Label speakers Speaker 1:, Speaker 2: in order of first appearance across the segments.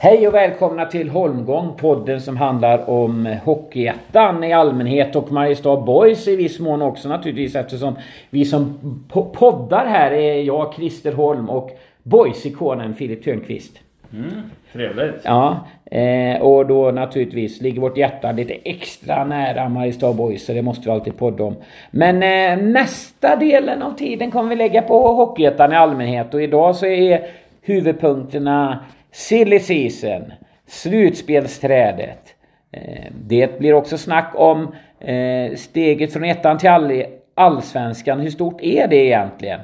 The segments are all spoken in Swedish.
Speaker 1: Hej och välkomna till Holmgång, podden som handlar om Hockeyettan i allmänhet och Mariestad Boys i viss mån också naturligtvis eftersom vi som poddar här är jag, Christer Holm och Boys-ikonen Filip Törnqvist.
Speaker 2: Mm, trevligt.
Speaker 1: Ja, eh, och då naturligtvis ligger vårt hjärta lite extra nära Mariestad Boys så det måste vi alltid podda om. Men eh, nästa delen av tiden kommer vi lägga på Hockeyettan i allmänhet och idag så är huvudpunkterna Silly Season, slutspelsträdet. Eh, det blir också snack om eh, steget från ettan till all allsvenskan. Hur stort är det egentligen?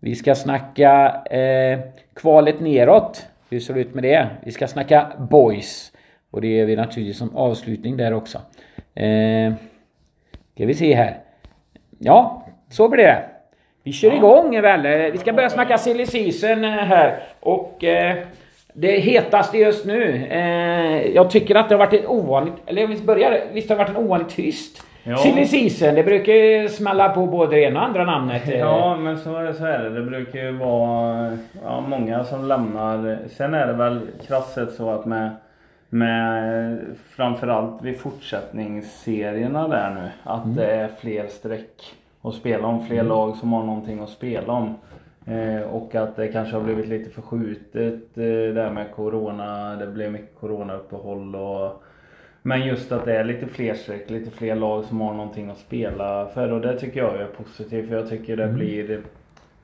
Speaker 1: Vi ska snacka eh, kvalet neråt. Hur ser det ut med det? Vi ska snacka boys. Och det är vi naturligtvis som avslutning där också. Eh, ska vi se här. Ja, så blir det. Vi kör igång väl. Vi ska börja snacka silly season här. Och eh, det hetaste just nu. Eh, jag tycker att det har varit ett ovanligt, eller vi börjar, visst har det varit en ovanligt tyst ja. Silly season. Det brukar ju smälla på både det ena och andra namnet.
Speaker 2: Ja men så, så är det. Det brukar ju vara ja, många som lämnar. Sen är det väl krasst så att med med framförallt vid fortsättningsserierna där nu. Att mm. det är fler streck att spela om. Fler mm. lag som har någonting att spela om. Eh, och att det kanske har blivit lite förskjutet eh, där med Corona. Det blev mycket Corona-uppehåll och men just att det är lite fler streck, lite fler lag som har någonting att spela för och det tycker jag är positivt för jag tycker det mm. blir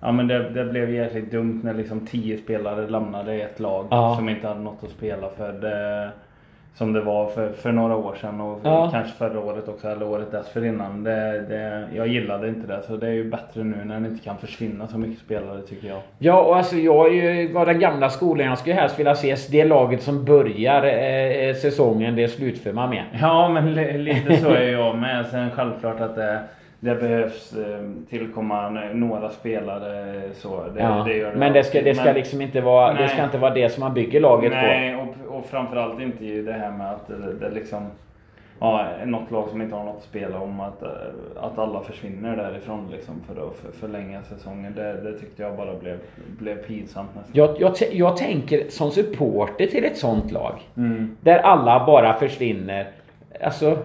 Speaker 2: Ja men det, det blev jäkligt dumt när liksom 10 spelare lämnade ett lag ja. som inte hade något att spela för. Det, som det var för, för några år sedan och ja. kanske förra året också eller året dessförinnan. Det, det, jag gillade inte det så det är ju bättre nu när det inte kan försvinna så mycket spelare tycker jag.
Speaker 1: Ja och alltså jag är ju var den gamla skolan. Jag skulle helst vilja se det laget som börjar eh, säsongen, det slutför man med.
Speaker 2: Ja men lite så är jag med. Sen självklart att det det behövs eh, tillkomma några spelare så. Det,
Speaker 1: ja, det gör det men det ska, det ska men, liksom inte vara, nej, det ska inte vara det som man bygger laget
Speaker 2: nej, på. Och, och framförallt inte det här med att det, det liksom ja, något lag som inte har något att spela om att, eh, att alla försvinner därifrån liksom för att för, förlänga säsongen. Det, det tyckte jag bara blev, blev pinsamt nästan.
Speaker 1: Jag, jag, jag tänker som supporter till ett sånt lag. Mm. Där alla bara försvinner. Alltså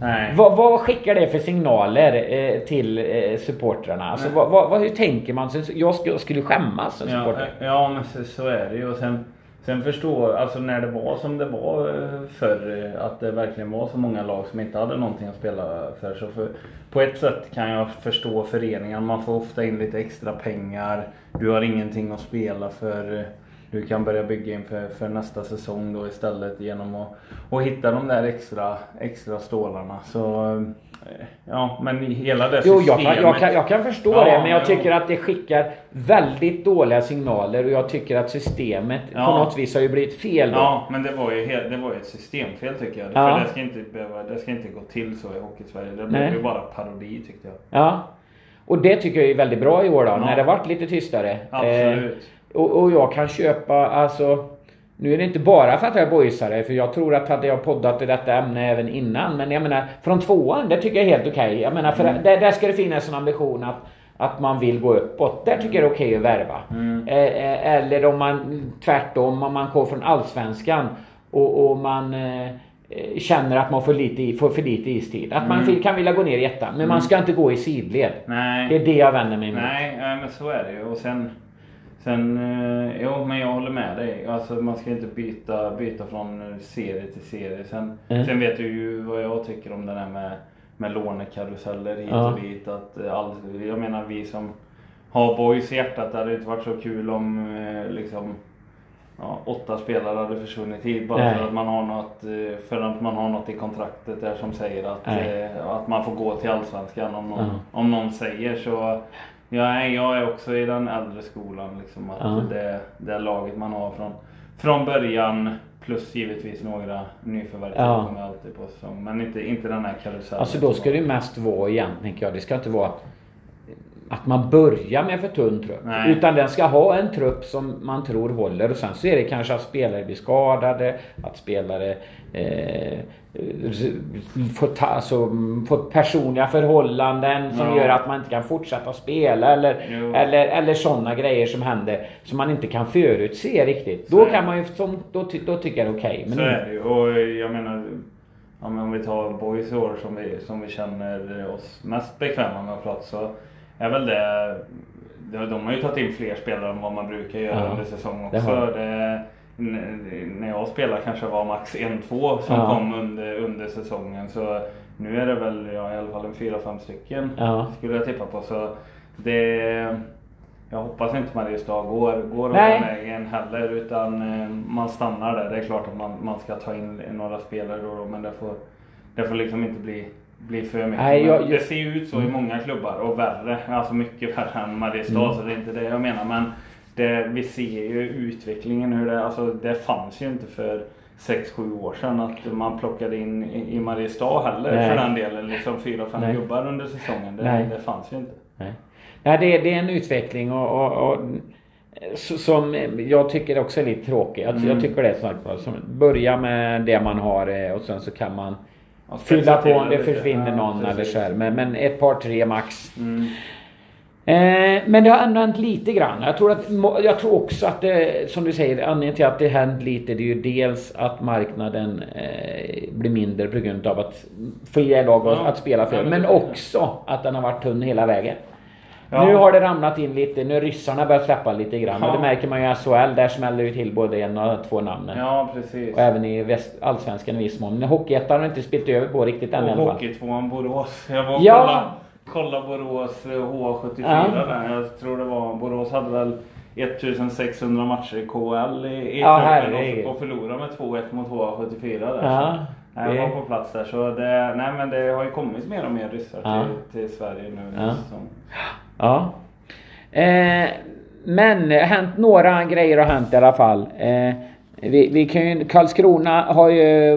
Speaker 1: Nej. Vad, vad, skickar det för signaler eh, till eh, supportrarna? Alltså, vad, vad, hur tänker man? Jag, jag skulle skämmas som
Speaker 2: ja,
Speaker 1: supporter.
Speaker 2: Ja, men så, så, är det ju. Och sen, sen förstår, alltså när det var som det var eh, förr, eh, att det verkligen var så många lag som inte hade någonting att spela för. Så för, på ett sätt kan jag förstå föreningen. Man får ofta in lite extra pengar. Du har ingenting att spela för du kan börja bygga inför för nästa säsong då istället genom att, att hitta de där extra, extra stålarna. Så eh, Ja men hela det
Speaker 1: systemet. Jo jag kan, jag kan, jag kan förstå ja, det men jag tycker att det skickar väldigt dåliga signaler och jag tycker att systemet ja. på något vis har ju blivit fel då.
Speaker 2: Ja men det var ju, det var ju ett systemfel tycker jag. Ja. För det ska, inte behöva, det ska inte gå till så i Hockeysverige. Det blev ju bara parodi tyckte jag.
Speaker 1: Ja. Och det tycker jag är väldigt bra i år då, när det varit lite tystare.
Speaker 2: Absolut. Eh,
Speaker 1: och, och jag kan köpa, alltså nu är det inte bara för att jag är boysare, för jag tror att hade jag poddat i detta ämne även innan. Men jag menar, från tvåan, det tycker jag är helt okej. Okay. Jag menar, för mm. där, där ska det finnas en ambition att, att man vill gå uppåt. Där tycker jag det är okej okay att värva. Mm. Eh, eh, eller om man tvärtom, om man går från Allsvenskan och, och man eh, känner att man får, lite, får för lite istid. Att mm. man kan vilja gå ner i ettan. Men man mm. ska inte gå i sidled.
Speaker 2: Nej.
Speaker 1: Det är det jag vänder mig emot.
Speaker 2: Nej, men så är det ju. Och sen... Sen, eh, jo men jag håller med dig. Alltså man ska inte byta, byta från serie till serie. Sen, mm. sen vet du ju vad jag tycker om det här med, med lånekaruseller hit ja. och dit. Att eh, all, jag menar vi som har boys i hjärtat, det hade inte varit så kul om eh, liksom ja, åtta spelare hade försvunnit hit bara för att man har något för att man har något i kontraktet där som säger att, att man får gå till Allsvenskan om någon, mm. om någon säger så Ja, jag är också i den äldre skolan. Liksom, att ja. det, det laget man har från, från början plus givetvis några nyförvärv ja. kommer alltid på säsong. Men inte, inte den här karusellen.
Speaker 1: Alltså då ska det mest vara igen, tänker jag. Det ska inte vara att man börjar med för tunn trupp.
Speaker 2: Nej.
Speaker 1: Utan den ska ha en trupp som man tror håller och sen så är det kanske att spelare blir skadade, att spelare eh, får, ta, alltså, får personliga förhållanden som
Speaker 2: Ja.
Speaker 1: gör att man inte kan fortsätta spela eller,
Speaker 2: Jo.
Speaker 1: eller, eller sådana grejer som händer som man inte kan förutse riktigt.
Speaker 2: Så
Speaker 1: Då kan man ju, som, då, ty, då tycker jag det är okej. Men
Speaker 2: Så är det ju. Och jag menar, ja, men om vi tar Boys i år som vi, som vi känner oss mest bekväma med att prata så är väl det de, har ju tagit in fler spelare än vad man brukar göra
Speaker 1: Ja,
Speaker 2: under säsong också. Det, när jag spelade kanske var max en, två som
Speaker 1: Ja.
Speaker 2: kom under, under säsongen. Så nu är det väl ja, i alla fall en fyra, fem stycken
Speaker 1: Ja.
Speaker 2: skulle jag tippa på. Så det, jag hoppas inte Mariestad går, går den vägen heller utan eh, man stannar där. Det är klart att man, man ska ta in några spelare då, då men det får, det får liksom inte bli, bli för mycket.
Speaker 1: Nej, jag- jag-
Speaker 2: Det ser ju ut så i många klubbar och värre. Alltså mycket värre än Mariestad
Speaker 1: Mm.
Speaker 2: så det är inte det jag menar. Men det, vi ser ju utvecklingen hur det, alltså det fanns ju inte för 6-7 år sedan att man plockade in i i Mariestad heller
Speaker 1: Nej.
Speaker 2: för den delen. Liksom 4-5
Speaker 1: Nej.
Speaker 2: gubbar under säsongen. Det,
Speaker 1: Nej.
Speaker 2: det fanns ju inte.
Speaker 1: Nej, Nej det, det är en utveckling och, och, och som jag tycker också är lite tråkig. Alltså
Speaker 2: Mm.
Speaker 1: Jag tycker det är var, som Börja med det man har eh, och sen så kan man fylla på om det försvinner någon eller så här. Men, men ett par, tre max.
Speaker 2: Mm.
Speaker 1: Eh, men det har ändå hänt lite grann. Jag tror, att, jag tror också att det, som du säger, anledningen till att det hänt lite det är ju dels att marknaden eh, blir mindre på grund av att fler lag
Speaker 2: Ja.
Speaker 1: att spela för.
Speaker 2: Ja, men
Speaker 1: Men också att den har varit tunn hela vägen.
Speaker 2: Ja.
Speaker 1: Nu har det ramlat in lite, nu har ryssarna börjat släppa lite grann. Och
Speaker 2: Ja.
Speaker 1: det märker man ju i SHL, där smäller det till både en och två namnen.
Speaker 2: Ja precis.
Speaker 1: Och även i väst, Allsvenskan i viss mån. Men Hockeyettan har inte spilt över på riktigt än i
Speaker 2: Och
Speaker 1: alla fall.
Speaker 2: Hockeytvåan Borås. Jag var och
Speaker 1: Ja.
Speaker 2: kolla, kolla Borås eh, H74
Speaker 1: Ja.
Speaker 2: där. Jag tror det var Borås hade väl 1600 matcher i KL i, i
Speaker 1: Ja,
Speaker 2: och, och förlorade med 2-1 mot H74 där.
Speaker 1: Ja,
Speaker 2: Så, jag
Speaker 1: det-
Speaker 2: var på plats där. Så det, nej, men det har ju kommit mer och mer ryssar
Speaker 1: Ja.
Speaker 2: till, till Sverige nu
Speaker 1: Ja.
Speaker 2: säsong.
Speaker 1: Ja. Eh, men hänt några grejer har hänt i alla fall. Eh, vi, vi kan ju, Karlskrona har ju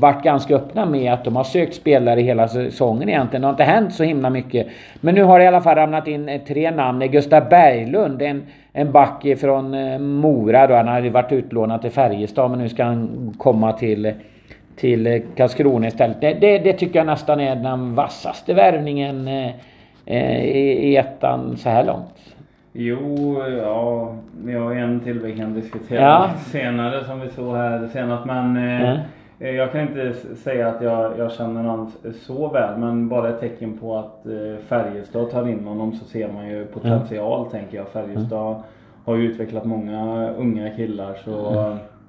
Speaker 1: varit ganska öppna med att de har sökt spelare hela säsongen egentligen. Det har inte hänt så himla mycket. Men nu har det i alla fall ramlat in eh, tre namn. Gustav Berglund, en, en back från eh, Mora då. Han hade varit utlånad till Färjestad men nu ska han komma till till eh, Karlskrona istället. Det, det, det tycker jag nästan är den vassaste värvningen eh, eh, i, i ettan så här långt.
Speaker 2: Jo, ja, vi har en till vi kan diskutera
Speaker 1: Ja.
Speaker 2: senare som vi såg här senast. Men eh, eh, jag kan inte säga att jag, jag känner honom så väl. Men bara ett tecken på att eh, Färjestad tar in honom så ser man ju potential tänker jag. Färjestad har ju utvecklat många unga killar så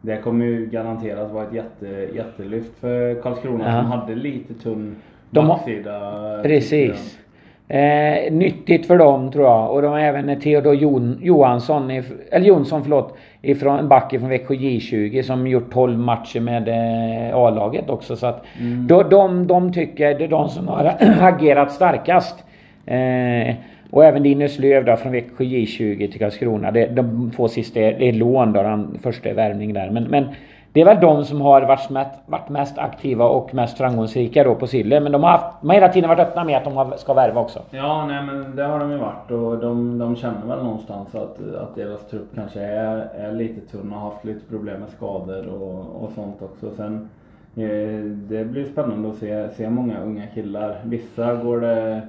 Speaker 2: det kommer ju garanterat vara ett jätte, jättelyft för Karlskrona
Speaker 1: Ja.
Speaker 2: som hade lite tunn
Speaker 1: De har-
Speaker 2: backsida. tycker
Speaker 1: Precis. Eh, nyttigt för dem tror jag. Och de har även Theodor Jon, Johansson, eller Jonsson förlåt, ifrån en back från Växjö J20 som gjort 12 matcher med eh, A-laget också. Så att
Speaker 2: Mm.
Speaker 1: de, de, de tycker det är de som har agerat starkast. Eh, och även Linus Löv då från Växjö J20 till Karlskrona. Det, de två sista är, det är lån då, den första är värvning där. Men, men det är väl de som har varit mest, varit mest aktiva och mest framgångsrika då på Sille. Men de har, haft, de har hela tiden varit öppna med att de har, ska värva också.
Speaker 2: Ja, nej men det har de ju varit och de, de känner väl någonstans att, att deras trupp kanske är, är lite tunn och har haft lite problem med skador och, och sånt också. Sen, eh, det blir spännande att se, se många unga killar. Vissa går det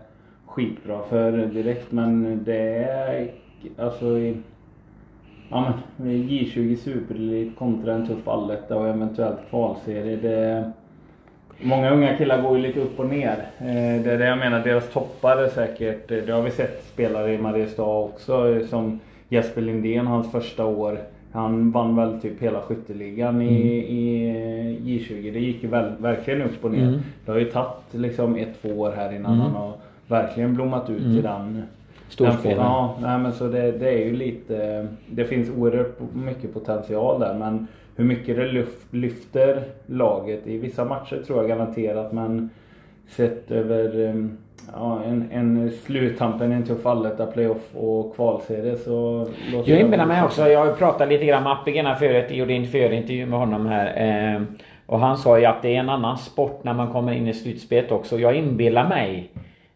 Speaker 2: skitbra för direkt men det är alltså i, Ja men J20 Superelit kontra en tuff alletta och eventuellt kvalserie. Det, Många unga killar går ju lite upp och ner. Eh, Det är det jag menar, deras toppar är säkert, det har vi sett spelare i Mariestad också som Jesper Lindén, hans första år. Han vann väl typ hela skytteligan i, i eh, J20. Det gick ju väl, verkligen upp och ner.
Speaker 1: Mm.
Speaker 2: Det har ju tagit liksom ett, två år här innan han har verkligen blommat ut
Speaker 1: Mm.
Speaker 2: till den
Speaker 1: Storspelare.
Speaker 2: Ja, nej, men så det, det är ju lite... Det finns oerhört mycket potential där men hur mycket det lyf, lyfter laget i vissa matcher tror jag garanterat men sett över um, ja, en, en sluttampen i en tuff alletta, playoff och kvalserie så...
Speaker 1: Jag inbillar mig också, jag har pratat lite grann med Appelgren här förut, jag gjorde en förintervju med honom här. Eh, och han sa ju att det är en annan sport när man kommer in i slutspelet också. Jag inbillar mig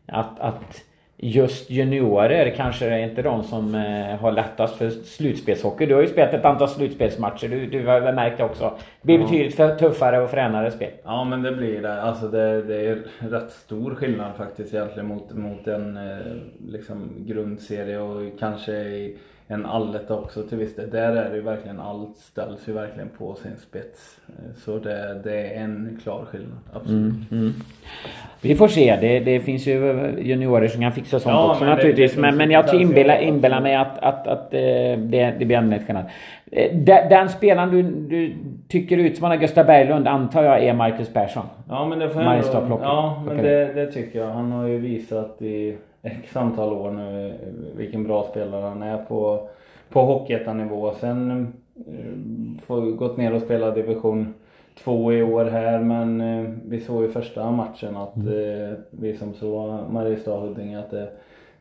Speaker 1: att, att just juniorer kanske är inte de som eh, har lättast för slutspelshockey. Du har ju spelat ett antal slutspelsmatcher. Du, du har väl märkt det också. Det blir betydligt för tuffare och fränare spel.
Speaker 2: Ja men det blir det. Alltså det, det är rätt stor skillnad faktiskt egentligen mot, mot en eh, liksom grundserie och kanske i en alletta också till viss del. Där är det ju verkligen, allt ställs ju verkligen på sin spets. Eh, så det, det är en klar skillnad, absolut.
Speaker 1: Mm, mm. Vi får se. Det, det finns ju juniorer som kan fixa sånt
Speaker 2: Ja,
Speaker 1: också
Speaker 2: men
Speaker 1: naturligtvis.
Speaker 2: det
Speaker 1: men, men jag inbillar, inbillar mig att, att, att eh, det, det blir ett skillnad. Eh, Den, den spelaren du, du tycker utmanar Gösta Berglund antar jag är Marcus Persson.
Speaker 2: Ja men det får jag ändå, Ja men det, det tycker jag. Han har ju visat i x antal år nu vilken bra spelare han är på, på Hockeyettan-nivå. Sen eh, får vi gått ner och spela division 2 i år här men eh, vi såg i första matchen att eh, vi som såg Mariestad Huddinge att det,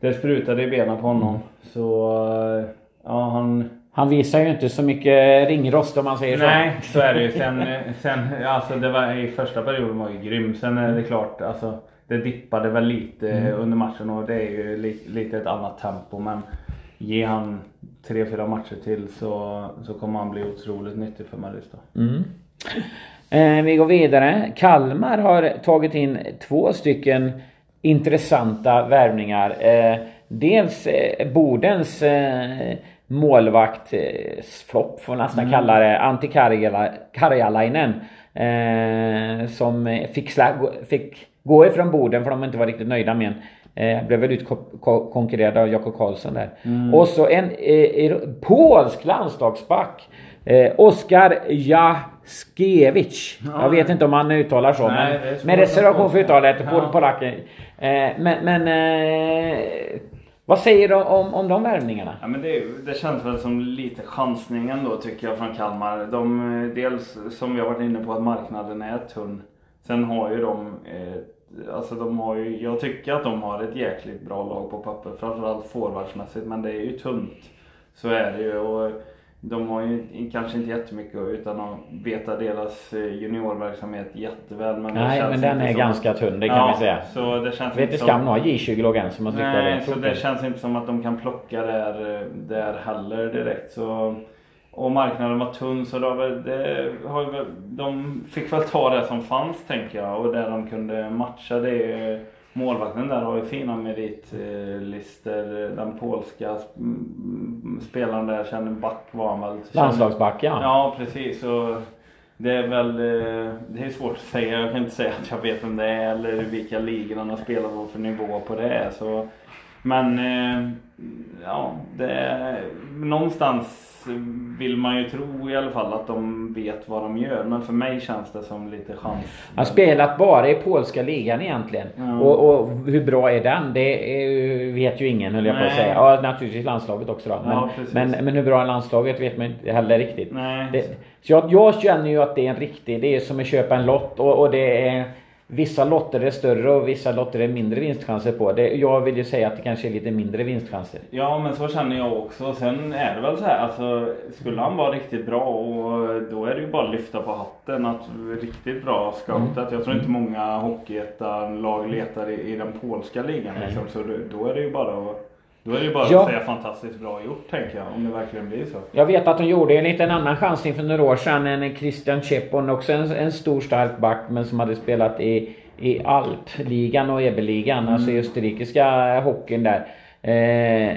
Speaker 2: det sprutade i benen på honom. Så eh, ja han
Speaker 1: Han visar ju inte så mycket ringrost om man säger så.
Speaker 2: Nej, så är det ju. Sen, sen alltså det var i första perioden var ju grym. Sen är det klart, alltså det dippade väl lite under matchen och det är ju li, lite ett annat tempo. Men ge han tre, fyra matcher till så, så kommer han bli otroligt nyttig för Mariestad.
Speaker 1: Mm. Eh, vi går vidare. Kalmar har tagit in två stycken intressanta värvningar. Eh, dels eh, Bodens eh, målvakt, eh, flopp får man nästan kalla det, Antti Karjala- Karjalainen. Eh, som fick, slä, gå- fick gå ifrån Boden för de inte var riktigt nöjda med en. Eh, blev väl utkonkurrerad av Jakob Karlsson där. Och så en eh, polsk landslagsback. Eh, Oskar Jaskiewicz. Jag vet inte om han uttalar så.
Speaker 2: Nej,
Speaker 1: men med reservation
Speaker 2: att-
Speaker 1: för uttalet på
Speaker 2: Ja.
Speaker 1: Eh, men men eh, vad säger du om, om de värvningarna?
Speaker 2: Ja, men det, det känns väl som lite chansning ändå tycker jag från Kalmar. De, eh, dels som vi har varit inne på att marknaden är tunn. Sen har ju de, eh, alltså de har ju, jag tycker att de har ett jäkligt bra lag på papper. Framförallt forwardsmässigt men det är ju tunt. Så är det ju. Och de har ju kanske inte jättemycket utan att veta deras eh, juniorverksamhet jätteväl. Men
Speaker 1: Nej men den är
Speaker 2: som-
Speaker 1: ganska tunn, det kan
Speaker 2: ja,
Speaker 1: vi säga.
Speaker 2: Så det känns
Speaker 1: Vet
Speaker 2: inte som-
Speaker 1: skam ha J20-lag än som har tryckt
Speaker 2: Nej, så det känns inte som att de kan plocka där, där heller direkt. Så, och marknaden var tunn så det väl, det väl, de fick väl ta det som fanns tänker jag och där de kunde matcha det. Målvakten där har ju fina meritlistor. Den polska mm, spelaren där, känner back var han väl.
Speaker 1: Landslagsback ja.
Speaker 2: Ja precis. Och det är väl eh, det är svårt att säga. Jag kan inte säga att jag vet vem det är eller vilka ligor han har spelat på för nivå på det är. Så, men eh, ja, det någonstans vill man ju tro i alla fall att de vet vad de gör. Men för mig känns det som lite chans.
Speaker 1: Han har spelat bara i polska ligan egentligen.
Speaker 2: Ja.
Speaker 1: Och, och hur bra är den? Det är, vet ju ingen höll jag på att säga. Ja naturligtvis landslaget också då. Men,
Speaker 2: Ja,
Speaker 1: men, men hur bra är landslaget vet man inte heller riktigt. Det, så jag, jag känner ju att det är en riktig, det är som att köpa en lott och, och det är Vissa lotter är större och vissa lotter är mindre vinstchanser på. Det, jag vill ju säga att det kanske är lite mindre vinstchanser.
Speaker 2: Ja men så känner jag också. Sen är det väl så här, alltså skulle han vara riktigt bra och då är det ju bara att lyfta på hatten att riktigt bra scoutat. Jag tror inte många hockeyettan-lag letar i, i den polska ligan liksom. Så då, då är det ju bara att då är det ju bara
Speaker 1: Ja.
Speaker 2: att säga fantastiskt bra gjort tänker jag. Om det verkligen blir så.
Speaker 1: Jag vet att de gjorde en liten annan chansning för några år sedan. En Christian Chepon, också en, en stor stark back men som hade spelat i, i Alpligan och EB-ligan, alltså i österrikiska hockeyn där. Eh,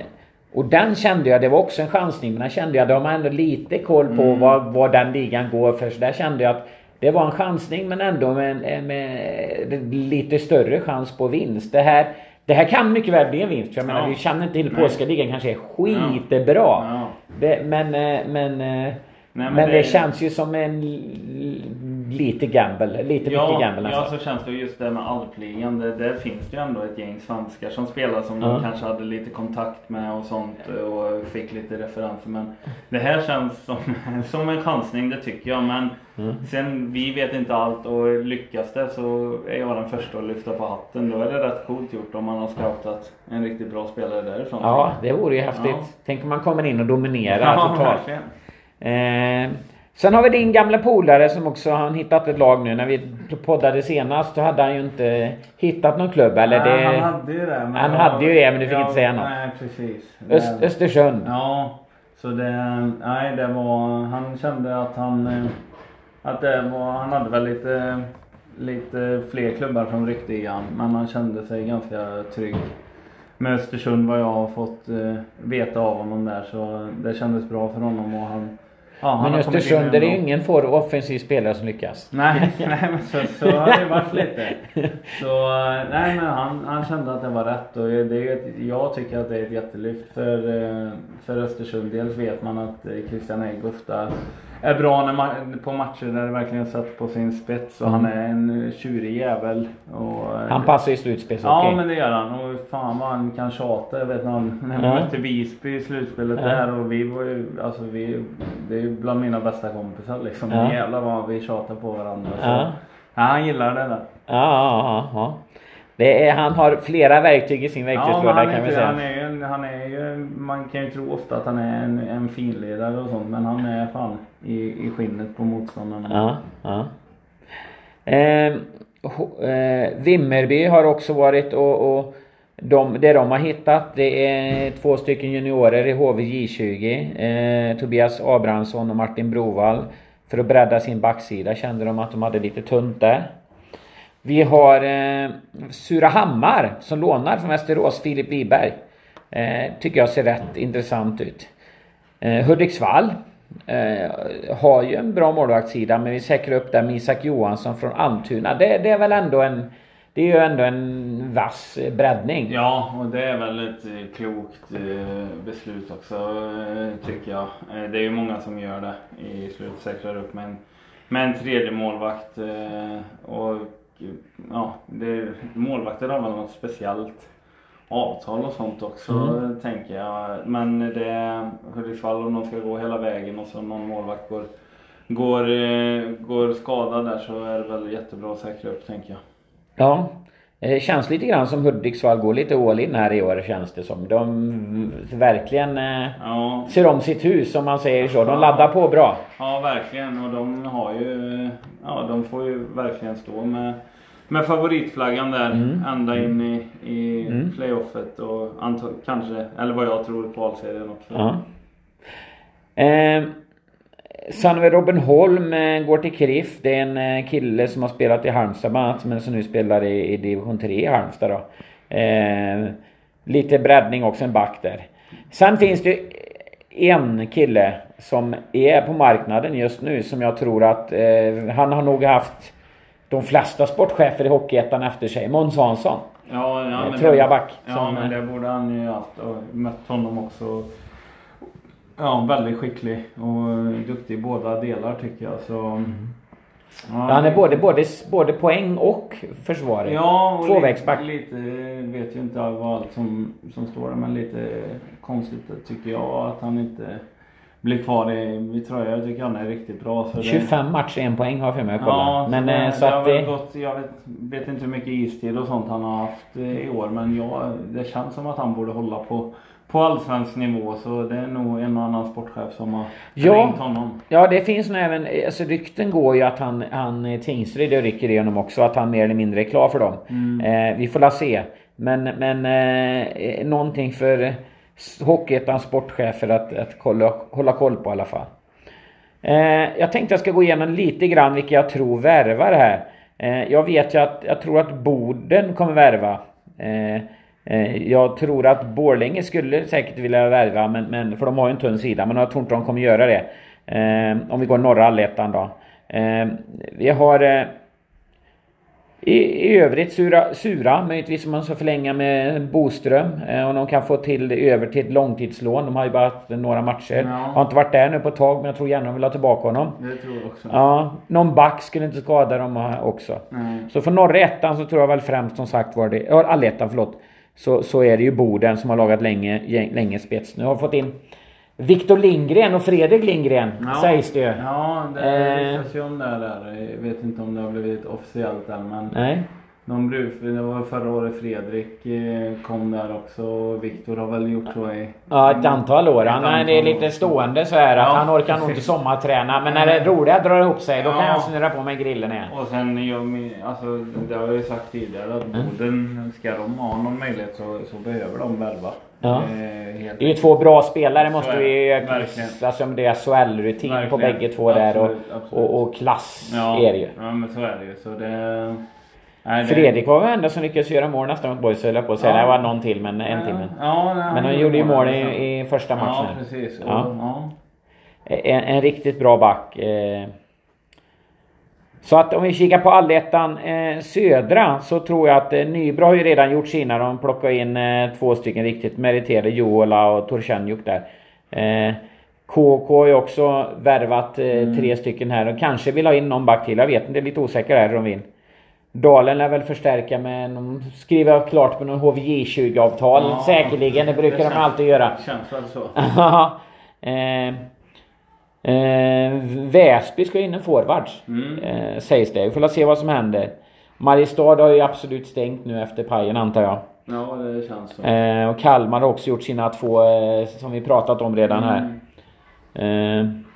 Speaker 1: och den kände jag, det var också en chansning, men den kände jag, de har ändå lite koll på vad, vad den ligan går för. Så där kände jag att det var en chansning men ändå med, en- med lite större chans på vinst. Det här, det här kan mycket väl bli en vinst. För jag menar,
Speaker 2: Ja.
Speaker 1: vi känner till
Speaker 2: Nej.
Speaker 1: polska ligan kanske är skitbra.
Speaker 2: Ja.
Speaker 1: Det, men, eh, men, eh, men,
Speaker 2: men
Speaker 1: det,
Speaker 2: det-
Speaker 1: känns ju som en lite gamble. Lite mycket
Speaker 2: Ja,
Speaker 1: gamble
Speaker 2: ja,
Speaker 1: nästan.
Speaker 2: så känns det just det med alpligan. Det, där finns det ju ändå ett gäng svenskar som spelar som
Speaker 1: Ja.
Speaker 2: de kanske hade lite kontakt med och sånt och fick lite referenser. Men det här känns som, som en chansning, det tycker jag. Men
Speaker 1: Mm.
Speaker 2: sen, vi vet inte allt och lyckas det så är jag den första att lyfta på hatten. Då är det rätt coolt gjort om man har scoutat en riktigt bra spelare därifrån.
Speaker 1: Ja, det vore ju häftigt.
Speaker 2: Ja.
Speaker 1: Tänk om man kommer in och dominerar
Speaker 2: Ja,
Speaker 1: totalt.
Speaker 2: verkligen.
Speaker 1: Eh, Sen har vi din gamla polare som också har hittat ett lag nu. När vi poddade senast så hade han ju inte hittat någon klubb eller?
Speaker 2: Nej,
Speaker 1: det...
Speaker 2: han hade ju det. Men
Speaker 1: Han
Speaker 2: jag-
Speaker 1: hade ju det, men du fick
Speaker 2: ja,
Speaker 1: inte säga något.
Speaker 2: Nej, precis.
Speaker 1: Öst, Östersund.
Speaker 2: Ja, så det, nej det var, han kände att han, eh, att det var, han hade väl lite, lite fler klubbar som ryckte i han, men han kände sig ganska trygg med Östersund vad jag har fått eh, veta av honom där så det kändes bra för honom och han, ja,
Speaker 1: Men Östersund, det är
Speaker 2: bra-
Speaker 1: ju ingen for offensiv spelare som lyckas.
Speaker 2: Nej, nej men så, så har det varit lite. Så nej men han, han kände att det var rätt och det ett, jag tycker att det är ett jättelyft för, eh, för Östersund. Dels vet man att eh, Christian Egg ofta är bra när man, på matcher där det verkligen sätts på sin spets och han är en eh, tjurig jävel. Och, eh,
Speaker 1: Han passar i slutspelshockey.
Speaker 2: Ja men det gör han och fan vad han kan tjata. Jag vet när, när vi
Speaker 1: Ja.
Speaker 2: mötte Visby i slutspelet
Speaker 1: Ja.
Speaker 2: där och vi var ju, alltså vi, det är ju bland mina bästa kompisar liksom.
Speaker 1: Ja.
Speaker 2: Jävlar vad vi tjatar på varandra. Så.
Speaker 1: Ja.
Speaker 2: Ja, han gillar det där.
Speaker 1: Ja, ja, ja, ja. Är, han har flera verktyg i sin
Speaker 2: Ja,
Speaker 1: verktygslåda
Speaker 2: han,
Speaker 1: kan vi säga.
Speaker 2: han, är han är ju, man kan ju tro ofta att han är en, en finledare och sånt men han är fan i, i skinnet på motståndarna.
Speaker 1: Ja, ja. Eh, eh, Vimmerby har också varit och, och de, det de har hittat det är två stycken juniorer i HVJ20. Eh, Tobias Abrahamsson och Martin Brovall. För att bredda sin backsida kände de att de hade lite tunt där. Vi har eh, Surahammar som lånar från Västerås, Filip Wiberg. Eh, tycker jag ser rätt intressant ut. Eh, Hudiksvall eh, har ju en bra målvaktssida men vi säkrar upp där med Isak Johansson från Almtuna. Det, det är väl ändå en... Det är ju ändå en vass breddning.
Speaker 2: Ja, och det är väl ett eh, klokt eh, beslut också eh, tycker jag. Det är ju många som gör det i slut, säkrar upp med en, med en tredje målvakt. Och ja, det, målvakter har väl något speciellt avtal och sånt också
Speaker 1: Mm.
Speaker 2: tänker jag. Men det Hudiksvall om de ska gå hela vägen och så någon målvakt går, går, eh, går skadad där så är det väl jättebra att säkra upp tänker jag.
Speaker 1: Ja. Det känns lite grann som Hudiksvall går lite all in här i år känns det som. De verkligen eh,
Speaker 2: Ja,
Speaker 1: ser om sitt hus om man säger så. De laddar på bra.
Speaker 2: Ja, verkligen. Och de har ju... Ja, de får ju verkligen stå med, med favoritflaggan där
Speaker 1: Mm.
Speaker 2: ända in i, i
Speaker 1: Mm.
Speaker 2: playoffet och kanske, eller vad jag tror, kvalserien också.
Speaker 1: Ja. Eh, Sanve Robin Holm eh, går till KRIF. Det är en eh, kille som har spelat i Halmstad bland annat, men som nu spelar i, i division 3 i Halmstad då. Eh, lite breddning också, en back där. Sen finns det en kille som är på marknaden just nu som jag tror att eh, han har nog haft de flesta sportchefer i Hockeyettan efter sig. Måns Hansson.
Speaker 2: Ja, ja,
Speaker 1: Eh,
Speaker 2: men
Speaker 1: Trojaback,
Speaker 2: Det, ja,
Speaker 1: som,
Speaker 2: men
Speaker 1: eh,
Speaker 2: det borde han ju haft och mött honom också. Ja, väldigt skicklig och duktig i båda delar tycker jag. Så, ja,
Speaker 1: Mm. Han är både, både, både poäng och försvarare.
Speaker 2: Ja, och
Speaker 1: Tvåvägsback.
Speaker 2: lite, lite, vet ju inte vad allt som, som står där, men lite konstigt tycker jag att han inte blir kvar i, i Troja. Jag tycker han är riktigt bra. Så det,
Speaker 1: 25 matcher, en poäng har jag för mig att kolla.
Speaker 2: Ja,
Speaker 1: men
Speaker 2: så,
Speaker 1: eh,
Speaker 2: det,
Speaker 1: så
Speaker 2: det
Speaker 1: att det...
Speaker 2: gått, jag vet, vet inte hur mycket istid och sånt han har haft eh, i år, men jag, det känns som att han borde hålla på, på allsvensk nivå. Så det är nog en och annan sportchef som har
Speaker 1: Ja.
Speaker 2: ringt honom.
Speaker 1: Ja, det finns nog även, alltså rykten går ju att han, han eh, Tingsryd det rycker igenom också, att han mer eller mindre är klar för dem. Eh, vi får la se. Men, men eh, någonting för Hockeyettans sportchefer att, att kolla, hålla koll på i alla fall. Eh, jag tänkte jag ska gå igenom lite grann vilka jag tror värvar här. Eh, jag vet ju att jag tror att Boden kommer värva. Eh, eh, jag tror att Borlänge skulle säkert vilja värva, men, men, för de har ju en tunn sida. Men jag tror inte de kommer göra det. Eh, om vi går norra allettan då. Eh, vi har eh, i, I övrigt Sura, Sura möjligtvis om man ska förlänga med Boström. Eh, och de kan få till över till ett långtidslån. De har ju bara haft några matcher.
Speaker 2: Ja.
Speaker 1: Har inte varit där nu på ett tag men jag tror gärna de vill ha tillbaka honom.
Speaker 2: Det tror jag också.
Speaker 1: Ja, någon back skulle inte skada dem också.
Speaker 2: Nej.
Speaker 1: Så för norra ettan så tror jag väl främst som sagt var det, allettan förlåt. Så, så är det ju Boden som har lagat länge, länge spets. Nu har fått in Viktor Lindgren och Fredrik Lindgren sägs det ju.
Speaker 2: Ja, det
Speaker 1: Eh.
Speaker 2: ryktas ju om det där. Jag vet inte om det har blivit officiellt än men...
Speaker 1: Nej.
Speaker 2: De det var förra året Fredrik eh, kom där också och Viktor har väl gjort så i...
Speaker 1: Ja ett antal år. Han
Speaker 2: Ett
Speaker 1: är
Speaker 2: antal
Speaker 1: lite stående så här att
Speaker 2: Ja,
Speaker 1: han orkar nog inte sommarträna. Men när det roliga drar ihop sig då kan
Speaker 2: Ja.
Speaker 1: jag snurra på mig grillen igen.
Speaker 2: Och sen, jag, alltså, det har jag ju sagt tidigare att
Speaker 1: Mm.
Speaker 2: Boden, ska de ha någon möjlighet så, så behöver de värva.
Speaker 1: Ja.
Speaker 2: Eh,
Speaker 1: Det är ju två bra spelare måste vi
Speaker 2: det.
Speaker 1: Alltså det är SHL-rutin på bägge två där och,
Speaker 2: Absolut, absolut.
Speaker 1: och, och klass
Speaker 2: Ja,
Speaker 1: är det ju.
Speaker 2: ja men så är det ju. Så det... Nej, det-
Speaker 1: Fredrik var väl enda som lyckades göra mål nästan mot Boys höll jag på att säga.
Speaker 2: Ja.
Speaker 1: Det var någon till men en till. Men,
Speaker 2: Ja, nej,
Speaker 1: men han gjorde ju mål i, i första matchen.
Speaker 2: Ja, precis.
Speaker 1: Ja. En, en riktigt bra back. Eh. Så att om vi kikar på allettan eh, södra så tror jag att eh, Nybro har ju redan gjort sina. De plockar in eh, två stycken riktigt meriterade. Jola och Torsjanjuk där. Eh, KK har ju också värvat eh,
Speaker 2: Mm.
Speaker 1: tre stycken här och kanske vill ha in någon back till. Jag vet inte, det är lite osäker här hur de vill. Dalen lär väl förstärka med, de skriver klart på någon HVJ20 avtal
Speaker 2: Ja,
Speaker 1: säkerligen. Det brukar de
Speaker 2: känns-
Speaker 1: alltid göra.
Speaker 2: Känns väl så.
Speaker 1: Eh, Väsby ska in en forwards.
Speaker 2: Mm.
Speaker 1: Eh, sägs det. Vi får se vad som händer. Mariestad har ju absolut stängt nu efter pajen antar jag.
Speaker 2: Ja, det känns så.
Speaker 1: Eh, och Kalmar har också gjort sina två eh, som vi pratat om redan här.
Speaker 2: Mm.
Speaker 1: Eh,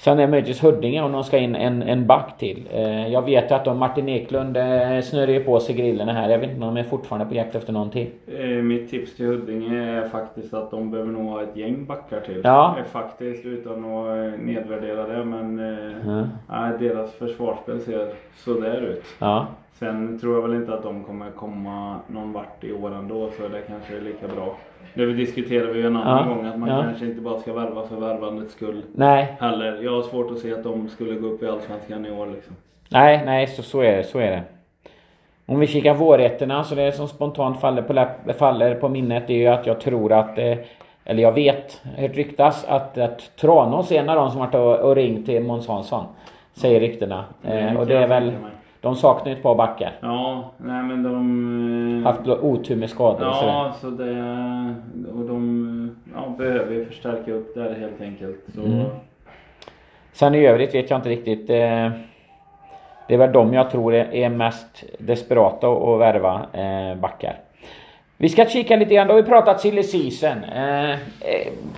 Speaker 1: sen är möjligtvis Huddinge om de ska in en, en back till. Eh, jag vet att de, Martin Eklund eh, snurrar ju på sig grillorna här. Jag vet inte om de är fortfarande på jakt efter någonting.
Speaker 2: Eh, Mitt tips till Huddinge är faktiskt att de behöver nog ha ett gäng backar till.
Speaker 1: Ja.
Speaker 2: Eh, Faktiskt utan att nedvärdera det men
Speaker 1: Mm.
Speaker 2: deras försvarsspel ser sådär ut.
Speaker 1: Ja.
Speaker 2: Sen tror jag väl inte att de kommer komma någon vart i år ändå så det kanske är lika bra. Det vi diskuterade vi ju en annan
Speaker 1: Ja,
Speaker 2: gång att man
Speaker 1: ja.
Speaker 2: kanske inte bara ska värva för värvandets skull
Speaker 1: Nej,
Speaker 2: heller. Jag har svårt att se att de skulle gå upp i Allsvenskan i år liksom.
Speaker 1: Nej, nej, så, så är det. Så är det. Om vi kikar vårrätterna, så det som spontant faller på, läpp, faller på minnet är ju att jag tror att eh, eller jag vet, hört ryktas att, att Tranås är en av de som varit och, och ringt till Måns Hansson. Säger ryktena. Eh, och det är väl... De saknar ju ett par backar.
Speaker 2: Ja, nej men de... eh,
Speaker 1: Haft otur med skador och sådär.
Speaker 2: Ja, så det... Och de ja, behöver ju förstärka upp där helt enkelt. Så,
Speaker 1: Mm. Sen i övrigt vet jag inte riktigt. Eh, det är väl de jag tror är, mest desperata att värva eh, backar. Vi ska kika lite grann, då har vi pratat silly season. Eh,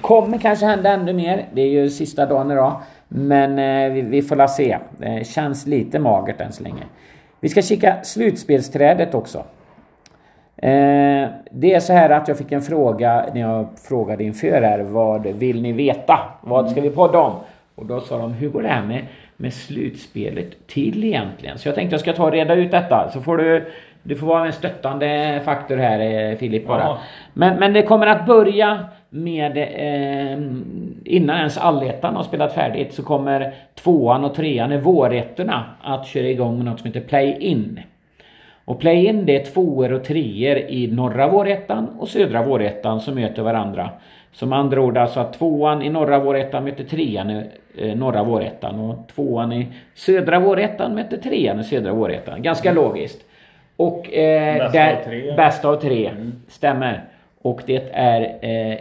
Speaker 1: kommer kanske hända ännu mer. Det är ju sista dagen idag. Men eh, vi, vi får la se. Eh, känns lite magert än så länge. Vi ska kika slutspelsträdet också. Eh, det är så här att jag fick en fråga när jag frågade inför här. Vad vill ni veta? Vad ska vi podda om? Och då sa de, hur går det här med, med slutspelet till egentligen? Så jag tänkte jag ska ta och reda ut detta. Så får du, du får vara en stöttande faktor här eh, Filip bara. Men, men det kommer att börja med eh, innan ens allettan har spelat färdigt så kommer tvåan och trean i vårrätterna att köra igång något som heter play-in. Och play-in det är tvåor och treor i norra vårrättan och södra vårrättan som möter varandra. Som andra ord alltså att tvåan i norra vårrättan möter trean i eh, norra vårrättan och tvåan i södra vårrättan möter trean i södra vårrättan. Ganska logiskt. Och eh,
Speaker 2: Bäst
Speaker 1: där,
Speaker 2: av tre.
Speaker 1: Bäst av tre. Stämmer. Och det är eh,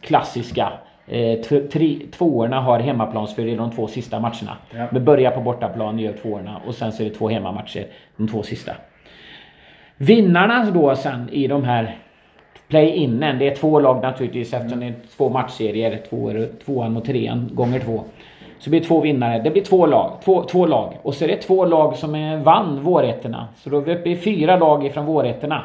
Speaker 1: klassiska. Eh, tre, tvåorna har hemmaplansfördel de två sista matcherna.
Speaker 2: Ja.
Speaker 1: Vi börjar på bortaplan, gör tvåorna och sen så är det två hemmamatcher de två sista. Vinnarna då sen i de här play-innen, det är två lag naturligtvis eftersom det är två matchserier, tvåan och trean gånger två. Så det blir två vinnare. Det blir två lag. Två, två lag. Och så är det två lag som är, vann vårrätterna. Så då är vi uppe i fyra lag ifrån vårrätterna.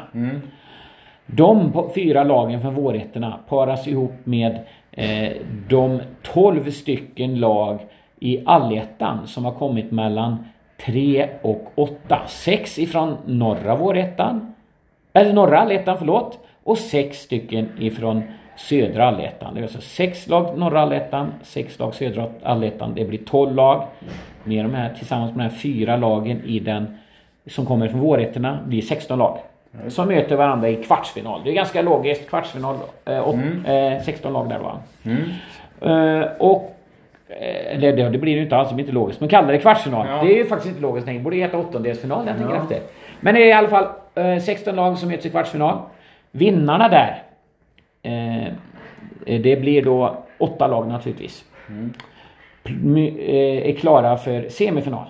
Speaker 1: De po- fyra lagen från vårrätterna paras ihop med eh, de 12 stycken lag i allettan som har kommit mellan 3 och 8. 6 ifrån norra vårrättan. Eller norra allettan, förlåt. Och 6 stycken ifrån södra allettan. Det är alltså 6 lag norra allettan, 6 lag södra allettan. Det blir 12 lag. Med de här, tillsammans med de här fyra lagen i den som kommer från vårrätterna blir 16 lag. Som möter varandra i kvartsfinal. Det är ganska logiskt. Kvartsfinal, eh, åt, eh, 16 lag där va. Eh, och eh, eller det, det blir ju inte alls, det blir inte logiskt. Men kalla det kvartsfinal.
Speaker 2: Ja.
Speaker 1: Det är ju faktiskt inte logiskt längre. Det borde heta åttondelsfinal jag tänker
Speaker 2: Ja.
Speaker 1: efter. Men det är i alla fall eh, 16 lag som möts i kvartsfinal. Vinnarna där. Eh, det blir då åtta lag naturligtvis. My- eh, är klara för semifinal.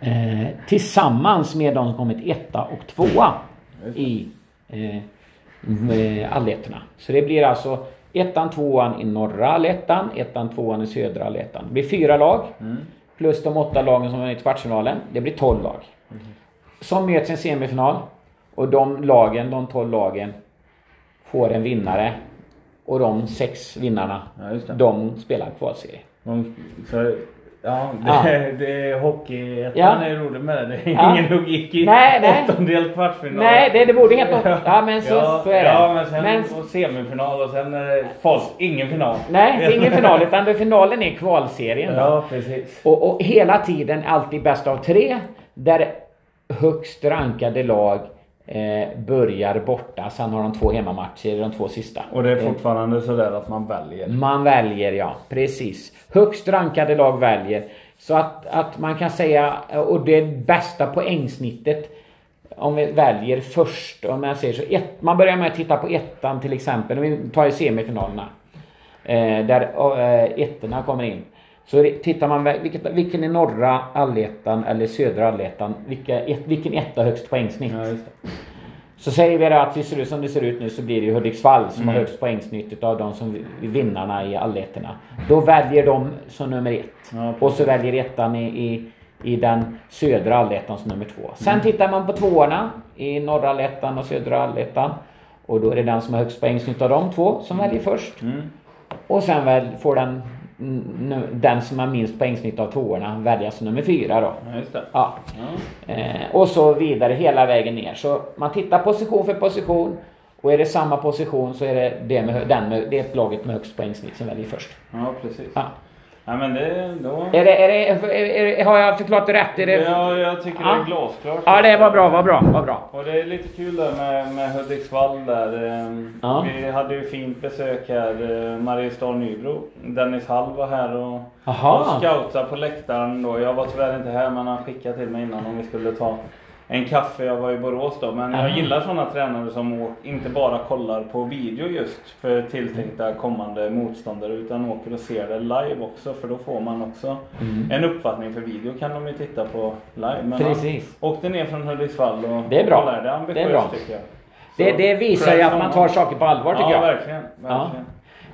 Speaker 1: Eh, tillsammans med de som kommit etta och tvåa i eh, eh, allettorna. Så det blir alltså ettan, tvåan i norra allettan, ettan, tvåan i södra allettan. Det blir fyra lag. Plus de åtta lagen som vunnit kvartsfinalen. Det blir tolv lag. Som möts i en semifinal. Och de lagen, de tolv lagen, får en vinnare. Och de sex vinnarna,
Speaker 2: Ja,
Speaker 1: de spelar kvalserie.
Speaker 2: Så, ja, det,
Speaker 1: Ja.
Speaker 2: det är hockey.
Speaker 1: Ja.
Speaker 2: är roligt med det. Det är
Speaker 1: Ja.
Speaker 2: ingen logik i
Speaker 1: Nej, nej.
Speaker 2: åttondel, kvartsfinal.
Speaker 1: Nej, det, det borde heta... Ja men så,
Speaker 2: ja,
Speaker 1: så är det.
Speaker 2: Ja, men sen
Speaker 1: Men-
Speaker 2: och semifinal och sen är det fas, ingen final.
Speaker 1: Nej, är ingen final utan det- finalen är kvalserien. då.
Speaker 2: Ja, precis.
Speaker 1: Och, och hela tiden alltid bäst av tre. Där högst rankade lag eh, börjar borta. Sen har de två hemmamatcher i de två sista.
Speaker 2: Och det är
Speaker 1: Eh,
Speaker 2: fortfarande sådär att man väljer.
Speaker 1: Man väljer ja, precis. Högst rankade lag väljer. Så att, att man kan säga, och det bästa poängsnittet om vi väljer först, om jag säger så. Ett, man börjar med att titta på ettan till exempel. Om vi tar i semifinalerna. Eh, där eh, ettorna kommer in. Så tittar man vilket, vilken är norra allettan eller södra allettan. Vilka, ett, vilken etta har högst poängsnitt?
Speaker 2: Ja.
Speaker 1: Så säger vi då att det ser ut som det ser ut nu så blir det ju Hudiksvall som har
Speaker 2: Mm.
Speaker 1: högst poängsnitt utav de som vi- vinnarna i allettorna. Då väljer de som nummer ett.
Speaker 2: Ja,
Speaker 1: och så väljer ettan i, i, i den södra allettan som nummer två. Sen
Speaker 2: Mm.
Speaker 1: tittar man på tvåorna i norra allettan och södra allettan. Och då är det den som har högst poängsnitt av de två som väljer först.
Speaker 2: Mm.
Speaker 1: Och sen väl får den, mm, den som har minst poängsnitt av tvåorna välja som nummer fyra då.
Speaker 2: Ja.
Speaker 1: Ja.
Speaker 2: Ja.
Speaker 1: Eh, och så vidare hela vägen ner. Så man tittar position för position. Och är det samma position så är det det, med, den med, det laget med högst poängsnitt som väljer först.
Speaker 2: ja, precis.
Speaker 1: Ja.
Speaker 2: Ja, men det... Då...
Speaker 1: Är det, är det, är, är, har jag förklarat det rätt? Är det,
Speaker 2: Ja, jag tycker det
Speaker 1: Ja.
Speaker 2: är glasklart.
Speaker 1: ja, det var bra, var bra, var bra.
Speaker 2: Och det är lite kul där med, med Hudiksvall där. eh,
Speaker 1: Ja.
Speaker 2: Vi hade ju fint besök här, eh, Mariestad Nybro. Dennis Hall var här och, och scoutade på läktaren då. Jag var tyvärr inte här men han skickade till mig innan om vi skulle ta en kaffe. Jag var i Borås då. Men jag gillar sådana tränare som inte bara kollar på video just för tilltänkta kommande motståndare utan åker och ser det live också. För då får man också
Speaker 1: Mm.
Speaker 2: en uppfattning. För video kan de ju titta på live. Men
Speaker 1: Precis.
Speaker 2: han åkte ner från Hudiksvall och
Speaker 1: Det är bra.
Speaker 2: är ambitiöst
Speaker 1: Det är bra.
Speaker 2: tycker jag.
Speaker 1: Det,
Speaker 2: Så,
Speaker 1: det visar ju att man tar saker på allvar tycker
Speaker 2: ja,
Speaker 1: jag.
Speaker 2: verkligen.
Speaker 1: Ja.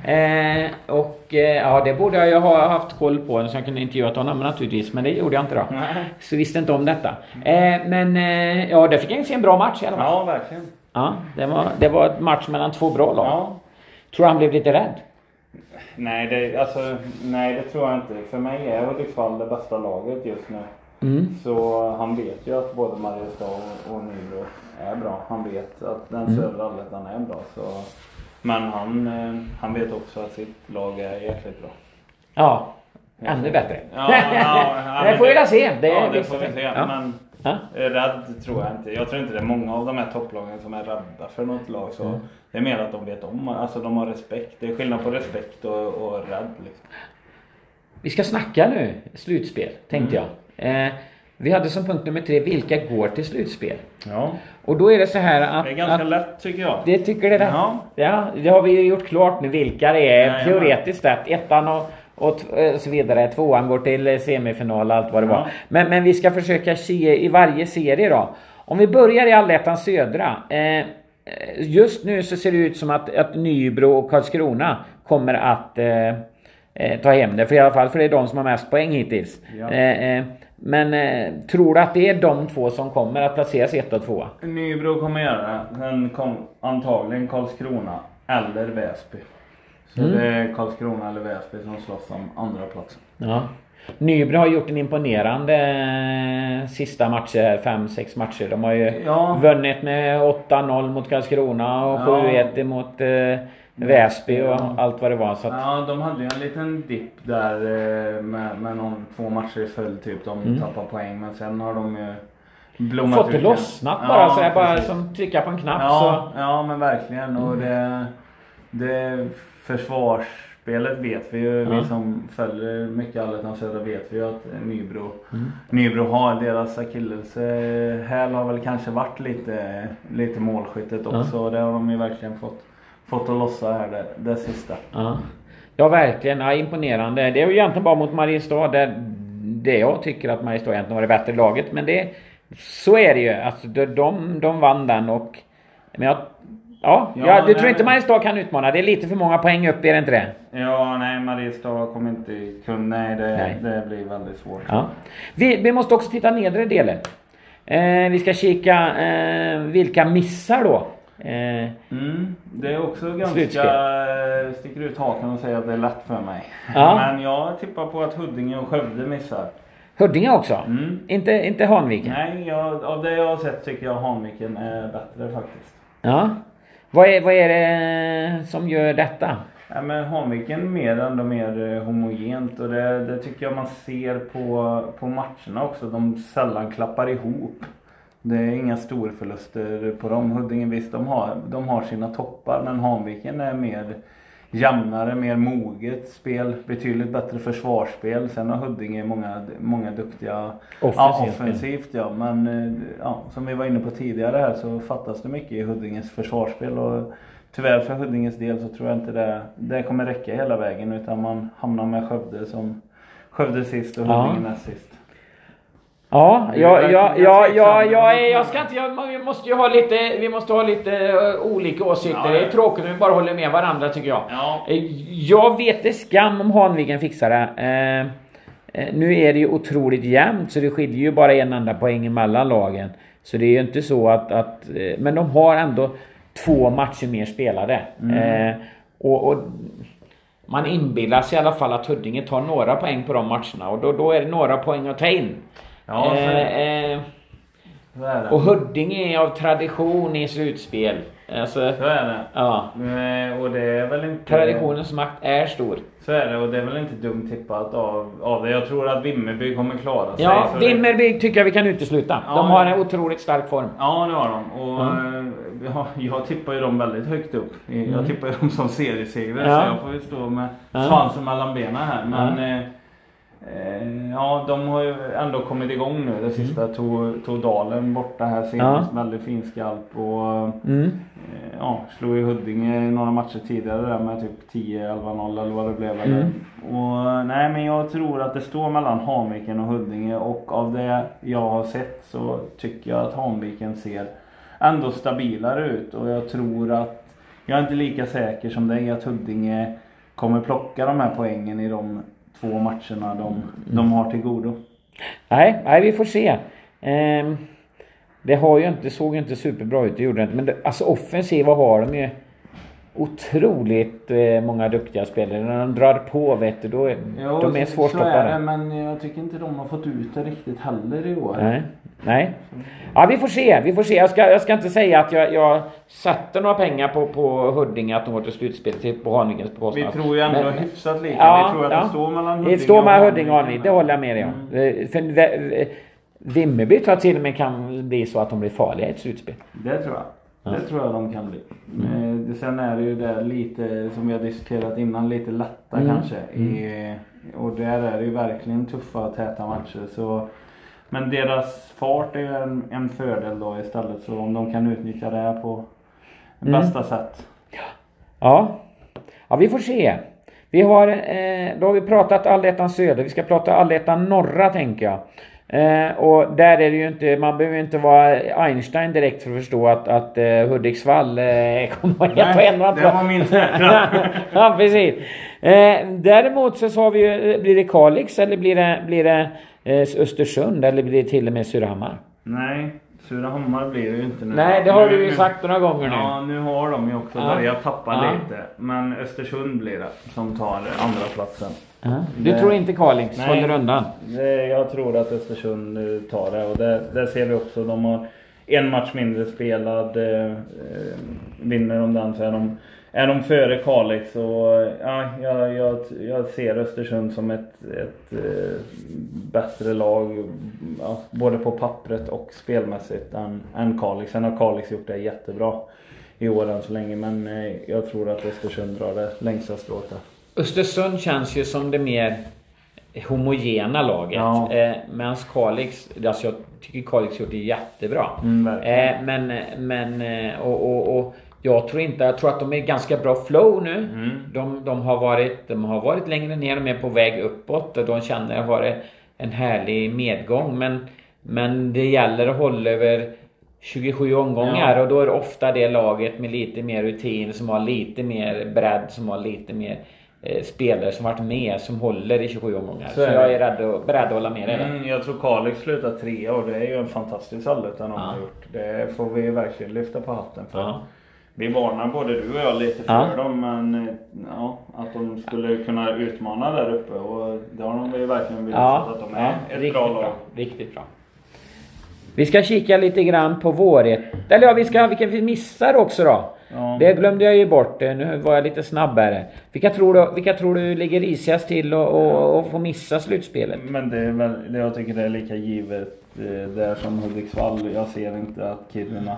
Speaker 1: Eh, och eh, ja, det borde jag ju ha haft koll på så jag kunde intervjuat honom naturligtvis. Men det gjorde jag inte då.
Speaker 2: Nej.
Speaker 1: Så visste inte om detta. Eh, men eh, ja, det fick jag se en bra match i alla fall.
Speaker 2: Ja, verkligen.
Speaker 1: Ja, det var, det var ett match mellan två bra lag.
Speaker 2: Ja.
Speaker 1: Tror han blev lite rädd?
Speaker 2: Nej, det, alltså, nej, det tror jag inte. För mig är Hudiksvall det bästa laget just nu.
Speaker 1: Mm.
Speaker 2: Så han vet ju att både Mariestad och, och Nybro är bra. Han vet att den
Speaker 1: Mm.
Speaker 2: södra allettan är bra. Så. Men han, eh, han vet också att sitt lag är jäkligt bra.
Speaker 1: Ja, ännu bättre.
Speaker 2: Ja, ja, ja,
Speaker 1: det får vi väl se. Det,
Speaker 2: ja, det får vi se. Men
Speaker 1: Ja.
Speaker 2: rädd tror jag inte. Jag tror inte det är många av de här topplagen som är rädda för något lag. Så
Speaker 1: Mm.
Speaker 2: Det är mer att de vet om, alltså de har respekt. Det är skillnad på respekt och, och rädd. Liksom.
Speaker 1: Vi ska snacka nu slutspel, tänkte
Speaker 2: Mm.
Speaker 1: jag. Eh, vi hade som punkt nummer tre, vilka går till slutspel?
Speaker 2: Ja.
Speaker 1: Och då är det så här att...
Speaker 2: Det är ganska
Speaker 1: att
Speaker 2: lätt tycker jag.
Speaker 1: det tycker det är rätt.
Speaker 2: Ja.
Speaker 1: Ja, det har vi ju gjort klart nu vilka det är.
Speaker 2: Jajamän.
Speaker 1: Teoretiskt rätt. Ettan och, och t- så vidare. Tvåan går till eh, semifinal och allt vad det
Speaker 2: Ja.
Speaker 1: var. Men, men vi ska försöka se i varje serie då. Om vi börjar i Allettan Södra. Eh, just nu så ser det ut som att, att Nybro och Karlskrona kommer att eh, eh, ta hem det. För i alla fall för det är de som har mest poäng hittills.
Speaker 2: Ja.
Speaker 1: Eh, eh, men eh, tror du att det är de två som kommer att placeras ett och tvåa?
Speaker 2: Nybro kommer göra det. Sen kom antagligen Karlskrona eller Väsby. Så
Speaker 1: Mm.
Speaker 2: det är Karlskrona eller Väsby som slåss om andra platsen.
Speaker 1: Ja. Nybro har gjort en imponerande eh, sista matcher, fem, sex matcher. De har ju
Speaker 2: Ja.
Speaker 1: vunnit med 8-0 mot Karlskrona och
Speaker 2: Ja.
Speaker 1: 7-1 mot eh, Väsby och
Speaker 2: Ja.
Speaker 1: allt vad det var. Så att,
Speaker 2: Ja, de hade ju en liten dipp där eh, med, med någon, två matcher i följd typ. De
Speaker 1: Mm.
Speaker 2: tappade poäng men sen har de ju blommat
Speaker 1: fått det lossnat bara sådär, bara som trycka på en knapp
Speaker 2: Ja,
Speaker 1: så...
Speaker 2: ja men verkligen. Och det, det försvarsspelet vet vi ju.
Speaker 1: Ja.
Speaker 2: Vi som följer mycket Allettan Södra vet vi ju att Nybro,
Speaker 1: Mm.
Speaker 2: Nybro har deras akilleshäl har väl kanske varit lite, lite målskyttet också. Det har de ju verkligen fått, fått att lossa här det, det sista.
Speaker 1: Ja. ja verkligen, ja, imponerande. Det är ju egentligen bara mot Mariestad där det jag tycker att Mariestad egentligen var det bättre laget. Men det... Så är det ju. Alltså de, de, de vann den och... Men jag... Ja,
Speaker 2: Ja,
Speaker 1: jag, du tror inte Mariestad kan utmana? Det är lite för många poäng upp, är det inte det?
Speaker 2: Ja, nej Mariestad kommer inte kunna. Nej, det,
Speaker 1: Nej.
Speaker 2: det blir väldigt svårt.
Speaker 1: Ja. Vi, vi måste också titta nedre delen. Eh, vi ska kika eh, vilka missar då. Eh,
Speaker 2: Mm, det är också ganska...
Speaker 1: Slutspel.
Speaker 2: Sticker ut hakan och säger att det är lätt för mig.
Speaker 1: Ja.
Speaker 2: Men jag tippar på att Huddinge och Skövde missar.
Speaker 1: Huddinge också?
Speaker 2: Mm.
Speaker 1: Inte, inte Hanviken?
Speaker 2: Nej, jag, av det jag har sett tycker jag Hanviken är bättre faktiskt.
Speaker 1: Ja. Vad är, vad är det som gör detta?
Speaker 2: Nej, men Hanviken mer ändå mer eh, homogent och det, det tycker jag man ser på, på matcherna också. De sällan klappar ihop. Det är inga storförluster på dem. Huddinge visst, de har, de har sina toppar men Hanviken är mer jämnare, mer moget spel. Betydligt bättre försvarsspel. Sen har Huddinge många, många duktiga
Speaker 1: Offensivt.
Speaker 2: Ja, offensivt ja. Men eh, ja, som vi var inne på tidigare här så fattas det mycket i Huddinges försvarsspel. Och tyvärr för Huddinges del så tror jag inte det, det kommer räcka hela vägen. Utan man hamnar med Skövde som Skövde sist och
Speaker 1: Ja.
Speaker 2: Huddinge näst sist.
Speaker 1: Ja,
Speaker 2: Det är
Speaker 1: ja,
Speaker 2: verkligen
Speaker 1: ja, ja,
Speaker 2: tveksam.
Speaker 1: ja, ja, jag ska inte, jag, vi måste ju ha lite, vi måste ha lite eh, olika åsikter.
Speaker 2: Ja,
Speaker 1: Det är
Speaker 2: ja.
Speaker 1: tråkigt om vi bara håller med varandra tycker jag.
Speaker 2: Ja.
Speaker 1: Eh, Jag vet det skam om Hanviken fixar det. Eh, eh, nu är det ju otroligt jämnt så det skiljer ju bara en enda poäng mellan lagen. Så det är ju inte så att, att men de har ändå två matcher mer spelade. Eh, och, och man inbillar sig i alla fall att Huddinge tar några poäng på de matcherna och då, då är det några poäng att ta in.
Speaker 2: Ja, det.
Speaker 1: eh, eh, och Huddinge är av tradition i slutspel. Alltså,
Speaker 2: Så är det.
Speaker 1: ja.
Speaker 2: Eh, Och det är väl inte...
Speaker 1: Traditionens makt är stor.
Speaker 2: Så är det och det är väl inte dumt tippat av, av det. Jag tror att Vimmerby kommer klara sig.
Speaker 1: Ja,
Speaker 2: så det-
Speaker 1: Vimmerby tycker jag vi kan utesluta.
Speaker 2: Ja,
Speaker 1: De har en otroligt stark form.
Speaker 2: Ja det har de. Och eh, ja, jag tippar ju dem väldigt högt upp. Jag tippar ju dem som seriesegrare
Speaker 1: Ja.
Speaker 2: så jag får ju stå med svansen mellan benen här. Men eh, ja, de har ju ändå kommit igång nu. Det sista tog, tog Dalen borta här senast. Väldigt fin skalp och
Speaker 1: Mm.
Speaker 2: eh, ja, slog ju Huddinge några matcher tidigare där med typ 10-11-0 eller vad det blev.
Speaker 1: Mm.
Speaker 2: Och, nej men jag tror att det står mellan Hanviken och Huddinge och av det jag har sett så tycker jag att Hanviken ser ändå stabilare ut och jag tror att jag är inte lika säker som dig att Huddinge kommer plocka de här poängen i de två matcherna de, de har till godo.
Speaker 1: Nej, nej, vi får se. Ehm, det har ju inte, såg ju inte superbra ut, det gjorde det inte. Men det, alltså offensiva har de ju otroligt eh, många duktiga spelare. När de drar på vet du, då är,
Speaker 2: Jo,
Speaker 1: de är
Speaker 2: så är det,
Speaker 1: svårstoppade.
Speaker 2: men jag tycker inte de har fått ut det riktigt heller i år.
Speaker 1: Nej, nej. Ja, vi får se. Vi får se. Jag ska, jag ska inte säga att jag, jag sätter några pengar på, på Huddinge att de går till slutspel till, på Haningens
Speaker 2: Vi
Speaker 1: bekostnad.
Speaker 2: tror ju ändå
Speaker 1: Men-
Speaker 2: hyfsat lika.
Speaker 1: Ja,
Speaker 2: vi tror att
Speaker 1: ja.
Speaker 2: det står mellan Huddinge
Speaker 1: Det står med
Speaker 2: och
Speaker 1: Huddinge och Haninge, det håller jag med dig om.
Speaker 2: Mm.
Speaker 1: Eh, För Vimmerby tror jag till och med kan bli så att de blir farliga i ett slutspel.
Speaker 2: Det tror jag. Det tror jag de kan bli. Eh, det- Sen är det ju det lite som vi har diskuterat innan, lite lätta
Speaker 1: Mm.
Speaker 2: kanske. I, och där är det ju verkligen tuffa och täta matcher. Så, men deras fart är ju en, en fördel då istället. Så om de kan utnyttja det på
Speaker 1: Mm.
Speaker 2: bästa sätt.
Speaker 1: Ja. Ja, vi får se. Vi har, eh, då har vi pratat Allettan Söder. Vi ska prata Allettan Norra tänker jag. Eh, och där är det ju inte, man behöver ju inte vara Einstein direkt för att förstå att, att eh, Hudiksvall eh, kommer vara ett och en och
Speaker 2: det var min
Speaker 1: ja, precis. Eh, däremot så sa vi ju, blir det Kalix eller blir det, blir det eh, Östersund eller blir det till och med Surahammar?
Speaker 2: Nej, Surahammar blir det ju inte nu.
Speaker 1: Nej, det har
Speaker 2: Nu-
Speaker 1: du ju
Speaker 2: nu-
Speaker 1: sagt några gånger nu.
Speaker 2: Ja, nu har de ju också
Speaker 1: Ja.
Speaker 2: börjat tappa
Speaker 1: Ja.
Speaker 2: lite. Men Östersund blir det som tar andra platsen.
Speaker 1: Ja. Du
Speaker 2: Det-
Speaker 1: tror inte Kalix
Speaker 2: Nej.
Speaker 1: håller undan?
Speaker 2: Det, jag tror att Östersund tar det och det, det ser vi också. De har en match mindre spelad. Eh, vinner de den så är de, är de före Kalix. Och, ja, jag, jag, jag ser Östersund som ett, ett eh, bättre lag. Ja, både på pappret och spelmässigt än, än Kalix. Sen har Kalix gjort det jättebra i år än så länge. Men eh, jag tror att Östersund drar det längsta strået där.
Speaker 1: Östersund känns ju som det mer homogena laget.
Speaker 2: Ja.
Speaker 1: Eh, Medan Kalix, alltså jag tycker Kalix gjort det jättebra.
Speaker 2: Mm,
Speaker 1: eh, men, men, eh, och, och, och jag tror inte, jag tror att de är ganska bra flow nu.
Speaker 2: Mm.
Speaker 1: De, de, har varit, de har varit längre ner, de är på väg uppåt och de känner, har en härlig medgång. Men, men det gäller att hålla över 27 omgångar
Speaker 2: Ja.
Speaker 1: och då är det ofta det laget med lite mer rutin som har lite mer bredd, som har lite mer spelare som varit med som håller i 27 omgångar. Så,
Speaker 2: Så
Speaker 1: jag är rädd och, beredd att hålla med dig.
Speaker 2: Mm, jag tror Kalix slutar trea och det är ju en fantastisk allettan de
Speaker 1: Ja.
Speaker 2: har gjort. Det får vi verkligen lyfta på hatten för.
Speaker 1: Ja.
Speaker 2: Vi varnar både du och jag lite för
Speaker 1: Ja.
Speaker 2: dem men eh, ja, att de skulle kunna utmana där uppe och det har de ju verkligen visat
Speaker 1: Ja,
Speaker 2: att de är ett
Speaker 1: riktigt
Speaker 2: bra
Speaker 1: bra.
Speaker 2: lag.
Speaker 1: Riktigt bra. Vi ska kika lite grann på våret. Eller ja, vi ska, vilka vi missar också då.
Speaker 2: Ja.
Speaker 1: Det glömde jag ju bort. Eh, Nu var jag lite snabbare. Vilka tror du, vilka tror du ligger risigast till och, och, och får missa slutspelet?
Speaker 2: Men det är väl, jag tycker det är lika givet eh, där som Hudiksvall. Jag ser inte att Kiruna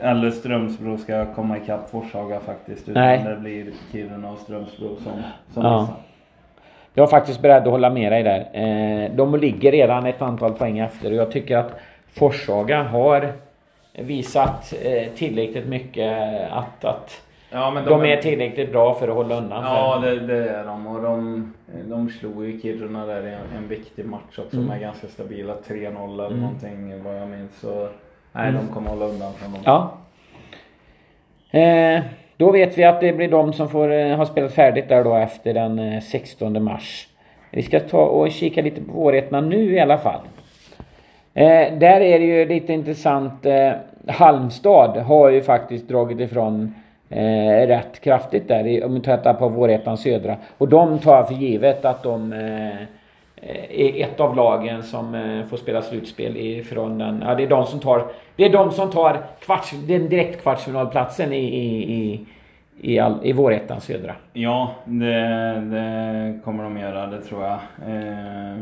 Speaker 2: eller Strömsbro ska komma ikapp Forshaga faktiskt. Utan
Speaker 1: Nej.
Speaker 2: det blir Kiruna och Strömsbro som, som
Speaker 1: Ja.
Speaker 2: missar.
Speaker 1: Jag är faktiskt beredd att hålla med dig där. Eh, de ligger redan ett antal poäng efter och jag tycker att Forshaga har visat eh, tillräckligt mycket att, att
Speaker 2: Ja, men
Speaker 1: de är tillräckligt bra för att hålla undan.
Speaker 2: Ja det, det är de och de, de slog ju Kiruna där i en, en viktig match också
Speaker 1: Mm.
Speaker 2: med ganska stabila 3-0 eller
Speaker 1: Mm.
Speaker 2: någonting vad jag minns. Så nej
Speaker 1: Mm.
Speaker 2: de kommer hålla undan från dem.
Speaker 1: Ja. Eh, då vet vi att det blir de som får eh, ha spelat färdigt där då efter den eh, 16 mars. Vi ska ta och kika lite på vårigheterna nu i alla fall. Eh, där är det ju lite intressant. Halmstad har ju faktiskt dragit ifrån eh, rätt kraftigt där i- om vi tittar på vårettan södra. Och de tar jag för givet att de eh, är ett av lagen som eh, får spela slutspel ifrån den. Ja, det är de som tar, det är de som tar kvarts, den direkt kvartsfinalplatsen i, i, i, i, all, i vårhettan södra.
Speaker 2: Ja, det, det kommer de göra, det tror jag. Eh,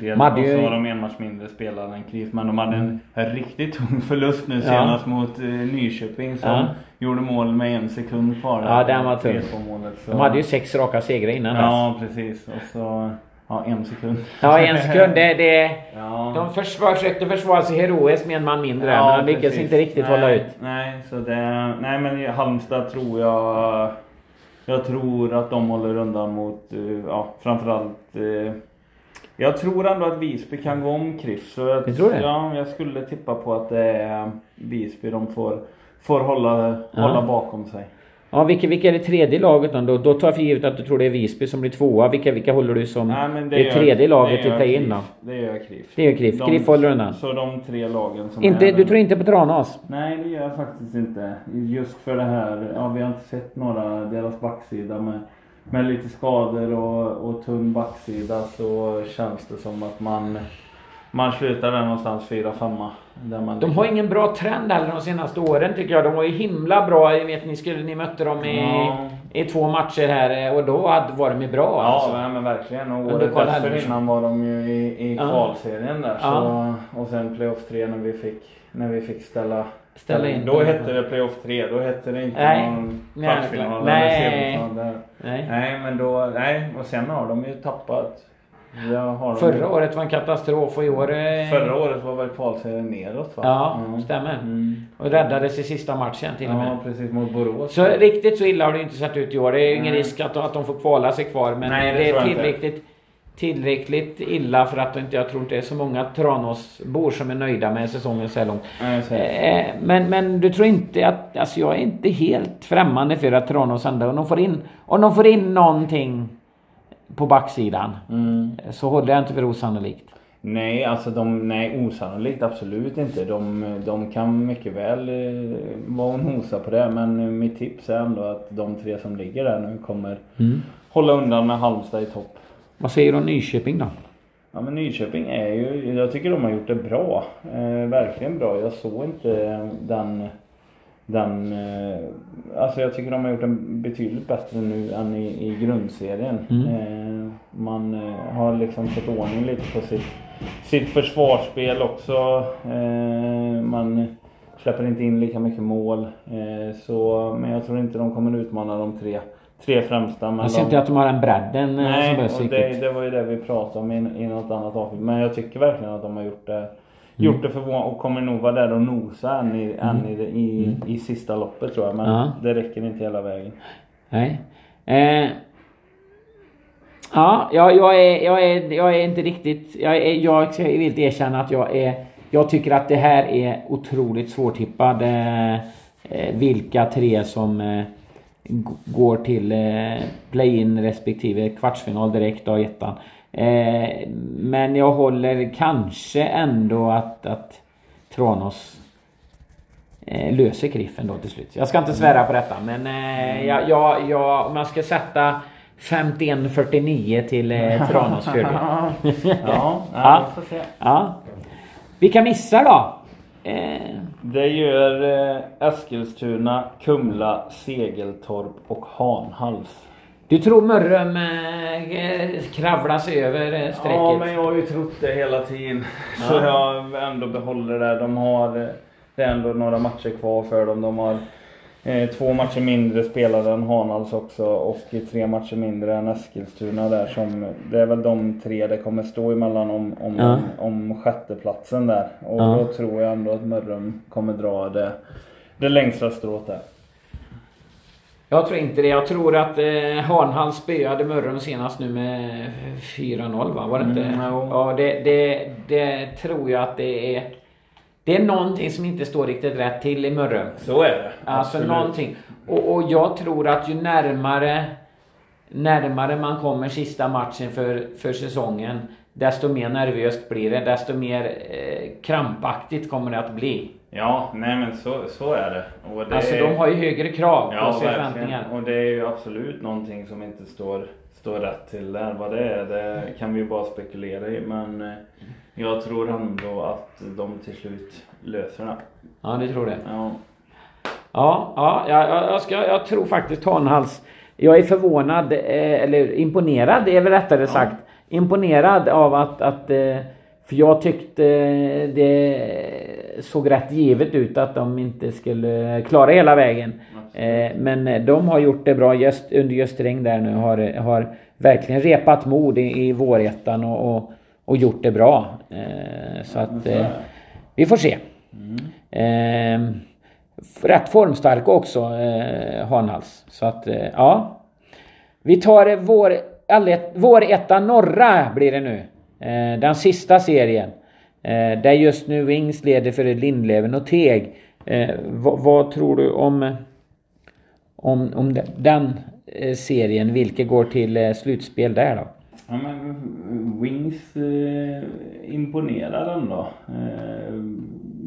Speaker 2: dels
Speaker 1: De hade
Speaker 2: och så har de en match mindre spelare än KIF, men de hade en riktigt tung förlust nu senast mot eh, Nyköping som
Speaker 1: Ja.
Speaker 2: gjorde mål med en sekund kvar.
Speaker 1: Ja, den var tung.
Speaker 2: 3-2-målet, så-
Speaker 1: De hade ju sex raka segrar innan dess.
Speaker 2: Ja, precis. Och så, ja en sekund.
Speaker 1: Ja, en sekund. Det, det,
Speaker 2: Ja.
Speaker 1: de försvar, försökte försvara sig heroiskt med en man mindre.
Speaker 2: Ja,
Speaker 1: men de lyckades
Speaker 2: precis.
Speaker 1: inte riktigt
Speaker 2: nej,
Speaker 1: hålla ut.
Speaker 2: Nej, så det, nej men i Halmstad tror jag Jag tror att de håller undan mot, eh, ja framförallt eh, Jag tror ändå att Visby kan gå om KRIF. Så jag,
Speaker 1: tror det?
Speaker 2: Ja, jag skulle tippa på att det är Visby de får, får hålla,
Speaker 1: Ja.
Speaker 2: hålla bakom sig.
Speaker 1: Ja, vilka, vilka är det tredje laget då? då? Då tar jag för givet att du tror det är Visby som blir tvåa. Vilka, vilka håller du som
Speaker 2: Nej, men
Speaker 1: det,
Speaker 2: gör-
Speaker 1: tredje laget
Speaker 2: det
Speaker 1: i play-in då?
Speaker 2: Det gör KRIF.
Speaker 1: Det gör KRIF.
Speaker 2: De-
Speaker 1: KRIF håller undan.
Speaker 2: Så de tre lagen som
Speaker 1: Inte,
Speaker 2: är
Speaker 1: du tror inte på Tranås?
Speaker 2: Nej det gör jag faktiskt inte. Just för det här, ja vi har inte sett några, deras backsida med, med lite skador och, och tunn backsida så känns det som att man, man slutar där någonstans 4-5. Där man
Speaker 1: De har ingen bra trend heller de senaste åren tycker jag. De var ju himla bra. Jag vet ni, skulle, ni mötte dem i,
Speaker 2: Ja.
Speaker 1: i två matcher här och då hade, var de ju bra
Speaker 2: Ja
Speaker 1: alltså.
Speaker 2: nej, men verkligen. Och året dessförinnan var de ju i, i
Speaker 1: Ja.
Speaker 2: kvalserien där. Så,
Speaker 1: Ja.
Speaker 2: Och sen playoff 3 när vi fick, när vi fick ställa
Speaker 1: Ställa in
Speaker 2: Då hette det playoff 3. Då hette det inte
Speaker 1: Nej.
Speaker 2: någon kvartsfinal
Speaker 1: nej.
Speaker 2: eller semifinal.
Speaker 1: Nej.
Speaker 2: Nej men då, nej och sen har de ju tappat.
Speaker 1: Förra året var en katastrof och i år...
Speaker 2: Förra året var väl kvalserien neråt va?
Speaker 1: Ja,
Speaker 2: Mm.
Speaker 1: stämmer.
Speaker 2: Mm.
Speaker 1: Och räddades i sista matchen till och med.
Speaker 2: Ja precis mot Borås.
Speaker 1: Så riktigt så illa har det inte sett ut i år. Det är ju ingen
Speaker 2: Nej.
Speaker 1: risk att, att de får kvala sig kvar. Men
Speaker 2: Nej, det
Speaker 1: det, är
Speaker 2: inte.
Speaker 1: tillräckligt, tillräckligt illa för att inte, jag tror inte det är så många Tranåsbor som är nöjda med säsongen så här långt.
Speaker 2: Det.
Speaker 1: Eh, men, men du tror inte att, alltså jag är inte helt främmande för att Tranås ändå, om de får in, om de får in någonting på backsidan.
Speaker 2: Mm.
Speaker 1: Så håller jag inte för osannolikt.
Speaker 2: Nej, alltså de, nej osannolikt absolut inte. De, de kan mycket väl eh, vara och nosa på det. Men mitt tips är ändå att de tre som ligger där nu kommer hålla undan med Halmstad i topp.
Speaker 1: Vad säger du om Nyköping då?
Speaker 2: Ja men Nyköping är ju, jag tycker de har gjort det bra. Eh, verkligen bra. Jag såg inte den, den, eh, alltså jag tycker de har gjort den betydligt bättre nu än i, i grundserien.
Speaker 1: Mm.
Speaker 2: Eh, man eh, har liksom fått ordning lite på sitt, sitt försvarsspel också. Man släpper inte in lika mycket mål. Så, men jag tror inte de kommer utmana de tre, tre främsta. Men
Speaker 1: Jag ser
Speaker 2: de,
Speaker 1: inte att de har den bredden eh, som
Speaker 2: Nej,
Speaker 1: behövs
Speaker 2: och det, det var ju det vi pratade om i, i något annat avsnitt. Men jag tycker verkligen att de har gjort det Gjort det förvånande och kommer nog vara där och nosa än i, än i, i, i sista loppet tror jag. Men
Speaker 1: Ja.
Speaker 2: det räcker inte hela vägen.
Speaker 1: Nej. Eh, Ja, ja jag, är, jag, är, jag är inte riktigt... Jag, är, jag vill erkänna att jag är... Jag tycker att det här är otroligt svårtippad. Eh, vilka tre som eh, går till eh, play-in respektive kvartsfinal direkt av ettan. Eh, men jag håller kanske ändå att, att Tranås eh, löser Griffen då till slut. Jag ska inte svära på detta men eh, jag, jag, jag, om jag ska sätta 51-49 till eh, Tranås fördel.
Speaker 2: ja, ja, vi får se.
Speaker 1: Ja. Vilka missar då? Eh,
Speaker 2: Det gör eh, Eskilstuna, Kumla, Segeltorp och Hanhals.
Speaker 1: Du tror Mörrum eh, kravlar sig över eh, strecket?
Speaker 2: Ja, men jag har ju trott det hela tiden. Så jag ändå behåller det. De har, det är ändå några matcher kvar för dem. De har eh, två matcher mindre spelade än Hanhals också och tre matcher mindre än Eskilstuna där som, det är väl de tre det kommer stå emellan om, om,
Speaker 1: Ja.
Speaker 2: om sjätteplatsen där. Och
Speaker 1: Ja.
Speaker 2: då tror jag ändå att Mörrum kommer dra det, det längsta strået där.
Speaker 1: Jag tror inte det. Jag tror att eh, Hanhals spöade Mörrum senast nu med 4-0 va? Var det inte?
Speaker 2: Mm, jo.
Speaker 1: ja, det, det, det tror jag att det är... Det är någonting som inte står riktigt rätt till i Mörrum.
Speaker 2: Så är det.
Speaker 1: Alltså
Speaker 2: Absolut.
Speaker 1: någonting. Och, och jag tror att ju närmare Närmare man kommer sista matchen för, för säsongen Desto mer nervöst blir det. Desto mer eh, krampaktigt kommer det att bli.
Speaker 2: Ja, nej men så, så är det. Och det
Speaker 1: Alltså
Speaker 2: är...
Speaker 1: de har ju högre krav på
Speaker 2: Ja,
Speaker 1: sig förväntningar.
Speaker 2: Och det är ju absolut någonting som inte står, står rätt till där. Vad det är, det kan vi ju bara spekulera i. Men eh, jag tror ändå att de till slut löser det.
Speaker 1: Ja, du tror det.
Speaker 2: Ja.
Speaker 1: Ja, ja jag, jag, ska, jag tror faktiskt Hanhals. Jag är förvånad, eh, eller imponerad är väl rättare sagt. Imponerad av att, att eh, för jag tyckte det såg rätt givet ut att de inte skulle klara hela vägen. Eh, Men de har gjort det bra just, under Ring där nu. Har, har verkligen repat mod i, i vårettan och, och, och gjort det bra. Eh, Så att eh, vi får se. Eh, rätt formstark också, Hanhals. Så att, ja. Vi tar vår, vår etta norra blir det nu. Den sista serien. Eh, där just nu Wings leder för Lindlöven och Teg. Eh, vad, vad tror du om, om, om de- den eh, serien? Vilka går till eh, slutspel där då?
Speaker 2: Ja men Wings eh, imponerar ändå. Eh,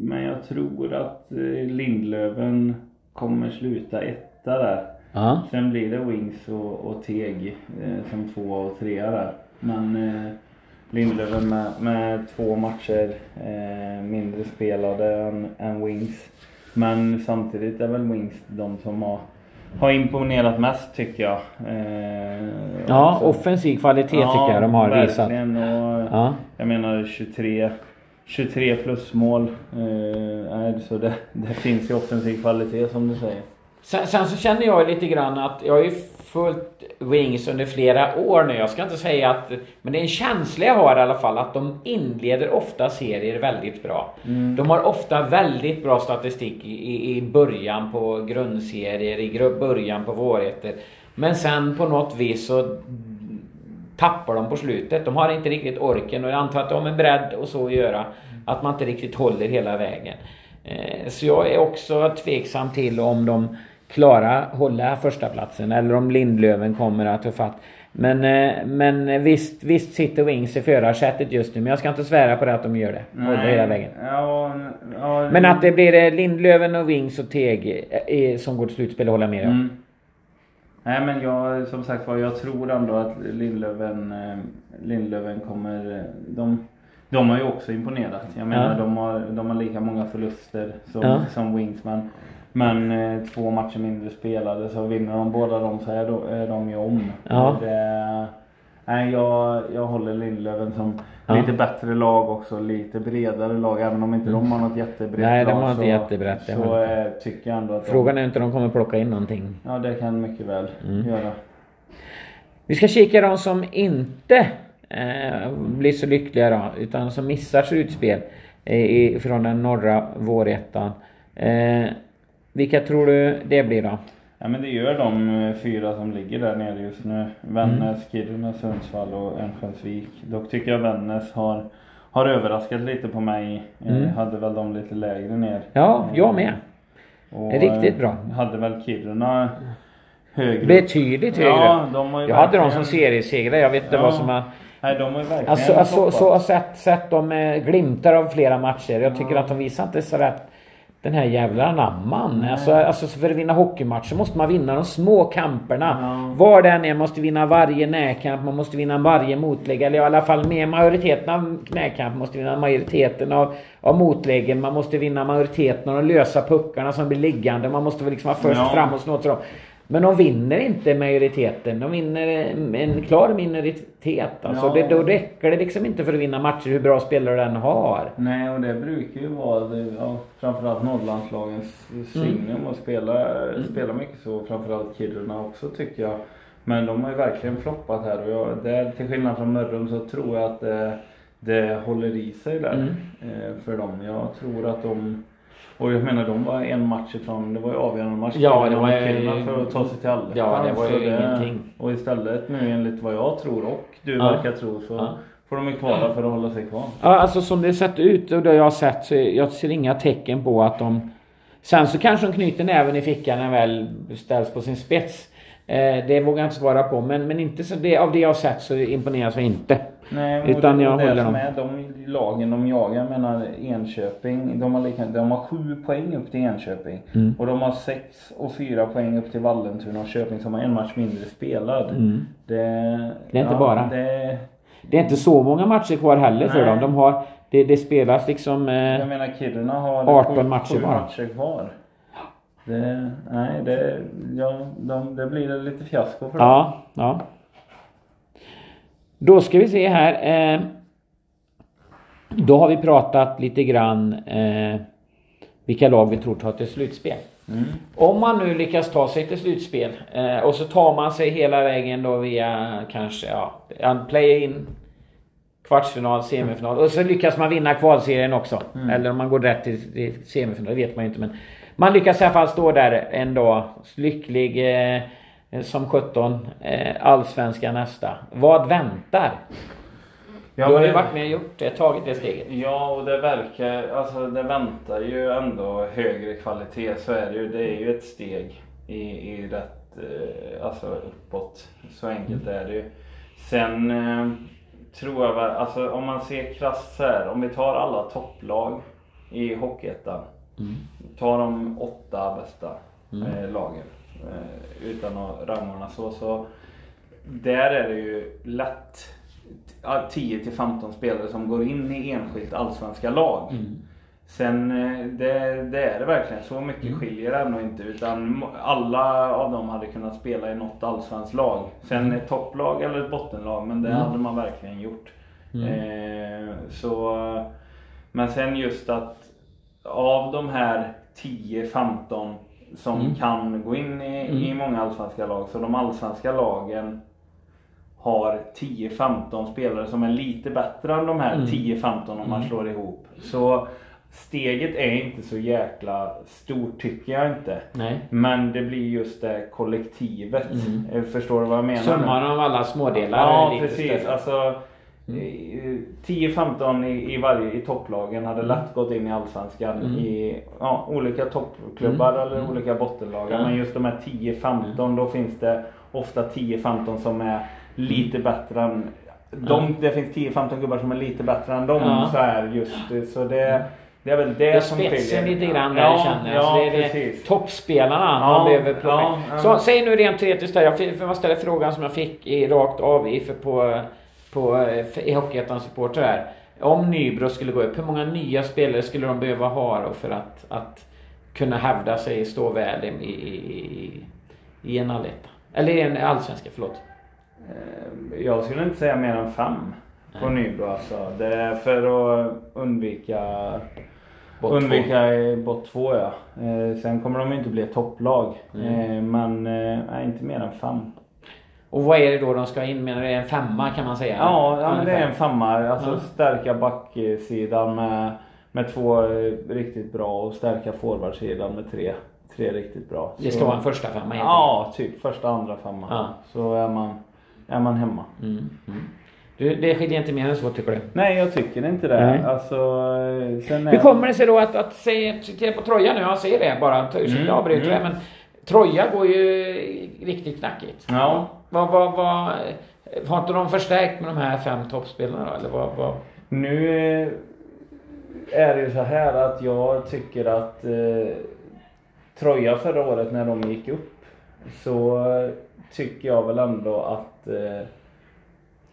Speaker 2: men jag tror att eh, Lindlöven kommer sluta etta där.
Speaker 1: Ja.
Speaker 2: Sen blir det Wings och, och Teg eh, som två och trea där. Men eh, Lindlöven med, med två matcher eh, mindre spelade än, än Wings. Men samtidigt är väl Wings de som har, har imponerat mest tycker jag. Eh,
Speaker 1: Ja,
Speaker 2: också.
Speaker 1: offensiv kvalitet tycker jag de har visat.
Speaker 2: Och,
Speaker 1: Ja.
Speaker 2: Jag menar 23, 23 plus mål. Eh, så det, det finns ju offensiv kvalitet som du säger.
Speaker 1: Sen, sen så känner jag lite grann att jag har följt Wings under flera år nu. Jag ska inte säga att... Men det är en känsla jag har i alla fall att de inleder ofta serier väldigt bra. De har ofta väldigt bra statistik i, i, början på grundserier, i början på vårheter. Men sen på något vis så tappar de på slutet. De har inte riktigt orken och jag antar att de är bredd och så att göra. Att man inte riktigt håller hela vägen. Eh, Så jag är också tveksam till om de klarar hålla första platsen eller om Lindlöven kommer att ta fatt. Men, eh, men visst, visst sitter Wings i förarsätet just nu men jag ska inte svära på det att de gör det. Håller hela vägen.
Speaker 2: Ja, ja,
Speaker 1: Men att det blir eh, Lindlöven och Wings och Teg eh, som går till slutspel håller jag med om.
Speaker 2: Mm. Nej men jag, som sagt var, jag tror ändå att Lindlöven, Lindlöven kommer... De, de har ju också imponerat. Jag menar
Speaker 1: Ja.
Speaker 2: de, har, de har lika många förluster som,
Speaker 1: Ja.
Speaker 2: som Wings. Men, eh, två matcher mindre spelade så vinner de båda dem så är de, är de ju om.
Speaker 1: Ja.
Speaker 2: Det, nej jag, jag håller Lindlöven som
Speaker 1: Ja.
Speaker 2: lite bättre lag också. Lite bredare lag. Även om inte de har något jättebrett
Speaker 1: Nej, de
Speaker 2: lag.
Speaker 1: har inte
Speaker 2: så,
Speaker 1: jättebrett,
Speaker 2: Så
Speaker 1: har
Speaker 2: eh, tycker jag ändå att de,
Speaker 1: Frågan är inte om de kommer plocka in någonting.
Speaker 2: Ja det kan mycket väl
Speaker 1: Mm.
Speaker 2: göra.
Speaker 1: Vi ska kika de som inte eh, blir så lyckliga då, utan som missar slutspel eh, från den norra vårettan. Eh, vilka tror du det blir då?
Speaker 2: Ja men det gör de eh, fyra som ligger där nere just nu. Vännäs, Kiruna, Sundsvall och Örnsköldsvik. Dock tycker jag Vännäs har, har överraskat lite på mig. Eh,
Speaker 1: Mm.
Speaker 2: Hade väl de lite lägre ner.
Speaker 1: Ja, jag med.
Speaker 2: Och,
Speaker 1: Riktigt
Speaker 2: eh,
Speaker 1: bra.
Speaker 2: Hade väl Kiruna högre.
Speaker 1: Betydligt högre.
Speaker 2: Ja, de har ju
Speaker 1: jag hade dem
Speaker 2: verkligen-
Speaker 1: som seriesegrare. Jag vet inte
Speaker 2: Ja.
Speaker 1: vad som har...
Speaker 2: Nej, de har ju verkligen
Speaker 1: Alltså, alltså så har sett, sett dem med glimtar av flera matcher. Jag tycker
Speaker 2: Ja.
Speaker 1: att de visar inte så rätt den här jävla anamman. Alltså, alltså för att vinna hockeymatcher måste man vinna de små kamperna.
Speaker 2: Ja.
Speaker 1: Var den är, måste vinna varje närkamp, man måste vinna varje motlägg. Eller i alla fall med majoriteten av närkamp, man måste vinna majoriteten av, av motläggen. Man måste vinna majoriteten av de lösa puckarna som blir liggande. Man måste liksom vara först
Speaker 2: Ja.
Speaker 1: fram och snå till dem. Men de vinner inte majoriteten. De vinner en, klar minoritet. Alltså
Speaker 2: Ja.
Speaker 1: det, då räcker det liksom inte för att vinna matcher hur bra spelare den har.
Speaker 2: Nej, och det brukar ju vara det, ja, framförallt Norrlandslagens signum att spela, spela mycket så. Framförallt Kiruna också tycker jag. Men de har ju verkligen floppat här och jag, där, till skillnad från Mörrum så tror jag att det, det håller i sig där
Speaker 1: Mm.
Speaker 2: eh, för dem. Jag tror att de och jag menar de var en match ifrån, det var ju avgörande match
Speaker 1: Ja, det var ju-
Speaker 2: för att ta sig till Allettan.
Speaker 1: Ja, det var ju
Speaker 2: Så
Speaker 1: ingenting.
Speaker 2: Och istället nu enligt vad jag tror och du
Speaker 1: Ja.
Speaker 2: verkar tro så
Speaker 1: Ja.
Speaker 2: får de ju kvala för att hålla sig kvar.
Speaker 1: Ja, alltså som det sett ut och det jag har sett så jag ser inga tecken på att de... Sen så kanske de knyter näven i fickan när väl ställs på sin spets. Eh, det vågar jag inte svara på men, men inte så det, av det jag har sett så imponeras jag inte.
Speaker 2: Nej,
Speaker 1: Utan
Speaker 2: det,
Speaker 1: jag
Speaker 2: det
Speaker 1: håller
Speaker 2: som
Speaker 1: dem.
Speaker 2: är de lagen de jagar, jag menar Enköping, de har, lika, de har sju poäng upp till Enköping.
Speaker 1: Mm.
Speaker 2: Och de har sex och fyra poäng upp till Vallentuna och Köping som har en match mindre spelad.
Speaker 1: Mm.
Speaker 2: Det,
Speaker 1: Det är inte bara.
Speaker 2: Det,
Speaker 1: Det är inte så många matcher kvar heller för
Speaker 2: Nej.
Speaker 1: dem. De har... Det, det spelas liksom... Eh,
Speaker 2: jag menar Kiruna har
Speaker 1: 18
Speaker 2: sju,
Speaker 1: matcher
Speaker 2: sju matcher kvar. Det, nej, det, ja, de, det blir lite fiasko för dem.
Speaker 1: Ja, ja. Då ska vi se här. Eh, då har vi pratat lite grann eh, vilka lag vi tror tar till slutspel.
Speaker 2: Mm.
Speaker 1: Om man nu lyckas ta sig till slutspel eh, och så tar man sig hela vägen då via kanske ja, play-in, kvartsfinal, semifinal och så lyckas man vinna kvalserien också. Eller om man går rätt till, till semifinal, det vet man ju inte men man lyckas i alla fall stå där en dag lycklig eh, som 17 eh, allsvenska nästa. Vad väntar?
Speaker 2: Ja,
Speaker 1: du har ju varit med och gjort det, tagit det steget.
Speaker 2: Ja, och det verkar, alltså det väntar ju ändå högre kvalitet. Så är det ju. Det är ju ett steg i, i rätt, eh, alltså uppåt. Så enkelt är det ju. Sen eh, tror jag väl, alltså om man ser krasst så här, om vi tar alla topplag i Hockeyettan. Tar de åtta bästa eh, lagen. Eh, utan att rangordna så, så. Där är det ju lätt ja, 10 till 15 spelare som går in i enskilt allsvenska lag. Sen eh, det, det är det verkligen. Så mycket skiljer det ändå inte. Utan alla av dem hade kunnat spela i något allsvenskt lag. Sen ett topplag eller ett bottenlag. Men det hade man verkligen gjort. Eh, så, men sen just att av de här 10-15 som kan gå in i, i många allsvenska lag. Så de allsvenska lagen har 10-15 spelare som är lite bättre än de här 10-15 om man slår ihop. Så steget är inte så jäkla stort tycker jag inte.
Speaker 1: Nej.
Speaker 2: Men det blir just det kollektivet. Eh, Förstår du vad jag menar?
Speaker 1: Summan av alla smådelar
Speaker 2: Ja precis.
Speaker 1: större.
Speaker 2: Alltså, eh, 10-15 i, i varje i topplagen hade lätt gått in i Allsvenskan i ja, olika toppklubbar eller olika bottenlag. Men just de här 10-15 då finns det ofta 10-15 som är lite bättre än de, Det finns 10-15 gubbar som är lite bättre än dem
Speaker 1: Ja.
Speaker 2: så här just. Så det, det är väl det,
Speaker 1: Det
Speaker 2: som
Speaker 1: spetsen
Speaker 2: skiljer.
Speaker 1: lite grann där
Speaker 2: ja,
Speaker 1: känner jag.
Speaker 2: Ja,
Speaker 1: det är
Speaker 2: precis.
Speaker 1: toppspelarna man
Speaker 2: Ja,
Speaker 1: behöver plocka
Speaker 2: ja.
Speaker 1: Så säg nu rent teoretiskt där. Jag man ställer frågan som jag fick i, rakt av i, för på, på, eh, i Hockeyettans supporter här. Om Nybro skulle gå upp, hur många nya spelare skulle de behöva ha för att, att kunna hävda sig, stå väl i, i, i, i en alletta? Eller i en allsvenska, förlåt.
Speaker 2: Eh, Jag skulle inte säga mer än fem på Nybro alltså. Det är för att undvika
Speaker 1: två.
Speaker 2: undvika i bott två ja. Eh, sen kommer de inte bli ett topplag.
Speaker 1: Mm.
Speaker 2: Eh, men eh, inte mer än fem.
Speaker 1: Och vad är det då de ska in? Menar du en femma kan man säga?
Speaker 2: Ja, ja men det är en femma. Alltså
Speaker 1: Ja.
Speaker 2: stärka backsidan med, med två eh, riktigt bra och stärka forwardsidan med tre. tre riktigt bra.
Speaker 1: Det ska
Speaker 2: Så-
Speaker 1: vara en första femma helt
Speaker 2: Ja, typ första, andra femma.
Speaker 1: Ja.
Speaker 2: Så är man, är man hemma.
Speaker 1: Mm. Mm. Du, det skiljer inte mer än så tycker du?
Speaker 2: Nej, jag tycker inte det.
Speaker 1: Nej.
Speaker 2: Alltså, eh,
Speaker 1: Hur kommer det sig då att, att se, på Troja nu, jag säger det bara, ursäkta
Speaker 2: Mm,
Speaker 1: jag avbryter
Speaker 2: mm.
Speaker 1: det, men Troja går ju riktigt knackigt.
Speaker 2: Ja.
Speaker 1: Vad, vad, vad, har inte de förstärkt med de här fem toppspelarna eller vad, vad?
Speaker 2: Nu är det ju så här att jag tycker att eh, Troja förra året när de gick upp så tycker jag väl ändå att eh,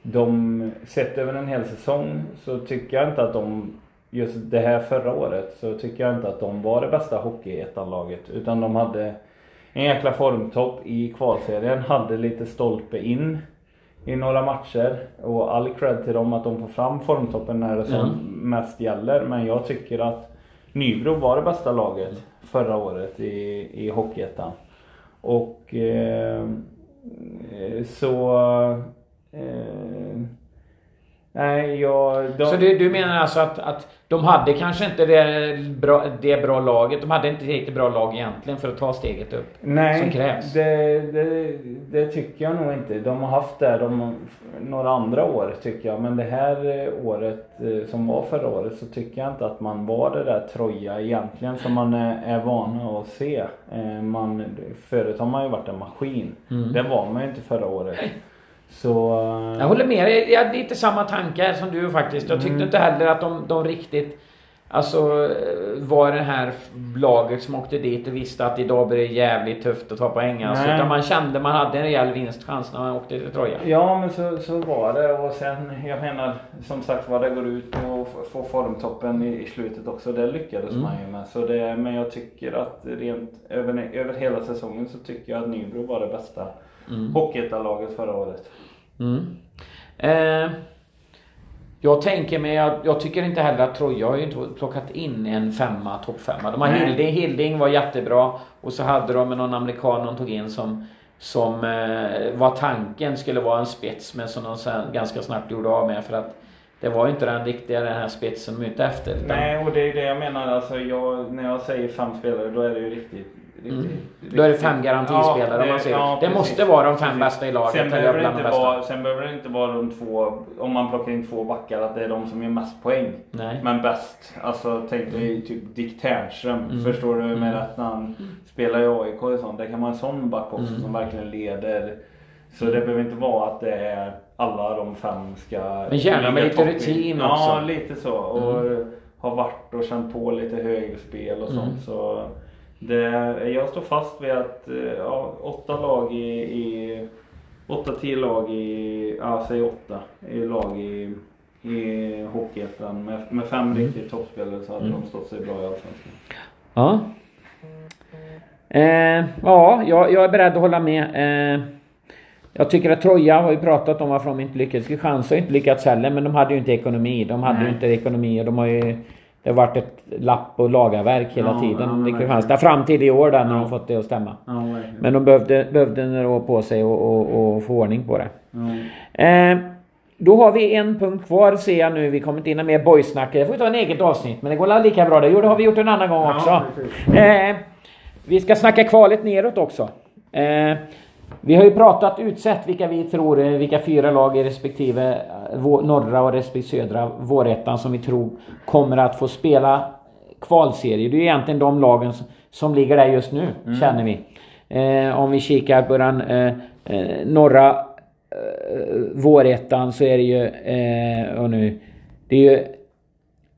Speaker 2: de, sett över en hel säsong så tycker jag inte att de Just det här förra året så tycker jag inte att de var det bästa hockeyettanlaget utan de hade en jäkla formtopp i kvalserien, hade lite stolpe in i några matcher. Och all cred till dem att de får fram formtoppen när det som
Speaker 1: Mm.
Speaker 2: mest gäller. Men jag tycker att Nybro var det bästa laget förra året i, i Hockeyettan. Och eh, så... Eh, nej, jag... De,
Speaker 1: Så du, du menar alltså att, att de hade kanske inte det bra, det bra laget, de hade inte riktigt bra lag egentligen för att ta steget upp?
Speaker 2: Nej,
Speaker 1: som krävs.
Speaker 2: Det, det, det tycker jag nog inte. De har haft det de, några andra år tycker jag. Men det här eh, året eh, som var förra året så tycker jag inte att man var det där Troja egentligen som man är, är vana att se. Eh, Man, förut har man ju varit en maskin.
Speaker 1: Mm.
Speaker 2: Det var man ju inte förra året. Så... eh,
Speaker 1: Jag håller med. Jag hade lite samma tankar som du faktiskt. Jag tyckte
Speaker 2: Mm.
Speaker 1: inte heller att de, de riktigt Alltså eh, var det här laget som åkte dit och visste att idag blir det jävligt tufft att ta poäng alltså. Utan man kände man hade en rejäl vinstchans när man åkte till Troja.
Speaker 2: Ja men så, så var det och sen jag menar som sagt vad det går ut få- få formtoppen i, i slutet också. Det lyckades
Speaker 1: Mm.
Speaker 2: man ju med. Så det, men jag tycker att rent över, över hela säsongen så tycker jag att Nybro var det bästa
Speaker 1: Mm.
Speaker 2: Hockeyettanlaget förra året.
Speaker 1: Mm. Eh, jag tänker mig att jag tycker inte heller att Troja har ju inte plockat in en femma, toppfemma. De har. Hilding, Hilding var jättebra och så hade de någon amerikan de tog in som som eh, var tanken skulle vara en spets men som de sen ganska snabbt gjorde av med för att det var ju inte den riktiga den här spetsen de är ute efter. utan-
Speaker 2: Nej och det är det jag menar. Alltså jag, när jag säger fem spelare då är det ju riktigt.
Speaker 1: Mm. Då är det fem garantispelare om man säger. det
Speaker 2: precis.
Speaker 1: måste vara de fem
Speaker 2: Precis.
Speaker 1: bästa i laget.
Speaker 2: Sen behöver, det inte
Speaker 1: bästa.
Speaker 2: vara, sen behöver det inte vara de två, om man plockar in två backar, att det är de som gör mest poäng.
Speaker 1: Nej.
Speaker 2: Men bäst. Alltså tänk dig typ Dick Ternström.
Speaker 1: Mm.
Speaker 2: Förstår du med
Speaker 1: Mm.
Speaker 2: att han spelar i AIK och sånt. Det kan vara en sån back också
Speaker 1: Mm.
Speaker 2: som verkligen leder. Så det behöver inte vara att det är alla de fem ska
Speaker 1: Men gärna med lite rutin
Speaker 2: Ja,
Speaker 1: också. Mm.
Speaker 2: lite så. Och har varit och känt på lite högerspel och
Speaker 1: Mm.
Speaker 2: sånt. Så det, jag står fast vid att eh, ja, åtta lag i, i åtta, tio lag i, ja säg åtta, i lag i, i Hockeyettan med, med fem
Speaker 1: Mm.
Speaker 2: toppspelare så hade de stått sig bra i Allsvenskan.
Speaker 1: Ja. Eh, ja, jag, jag är beredd att hålla med. Eh, jag tycker att Troja har ju pratat om varför de inte lyckades. Kristianstad har inte lyckats heller, men de hade ju inte ekonomi. De hade ju
Speaker 2: Nej.
Speaker 1: inte ekonomi och de har ju... Det har varit ett lapp och lagarverk hela
Speaker 2: Ja,
Speaker 1: tiden
Speaker 2: ja,
Speaker 1: i Kristianstad. Fram till i år där när de
Speaker 2: Ja.
Speaker 1: fått det att stämma.
Speaker 2: Ja.
Speaker 1: Men de behövde, behövde några år på sig och, och, och få ordning på det.
Speaker 2: Ja.
Speaker 1: Eh, då har vi en punkt kvar ser jag nu. Vi kommer inte in med boysnack. Det får vi ta en eget avsnitt. Men det går lika bra. Det gjorde- har vi gjort en annan gång
Speaker 2: Ja,
Speaker 1: också. Eh, vi ska snacka kvalet neråt också. Eh, vi har ju pratat utsett vilka vi tror, eh, vilka fyra lag i respektive eh, norra och respektive södra vårettan som vi tror kommer att få spela kvalserie. Det är ju egentligen de lagen som, ligger där just nu, känner vi. Eh, om vi kikar på den eh, eh, norra eh, vårettan så är det ju, eh, och nu, det är ju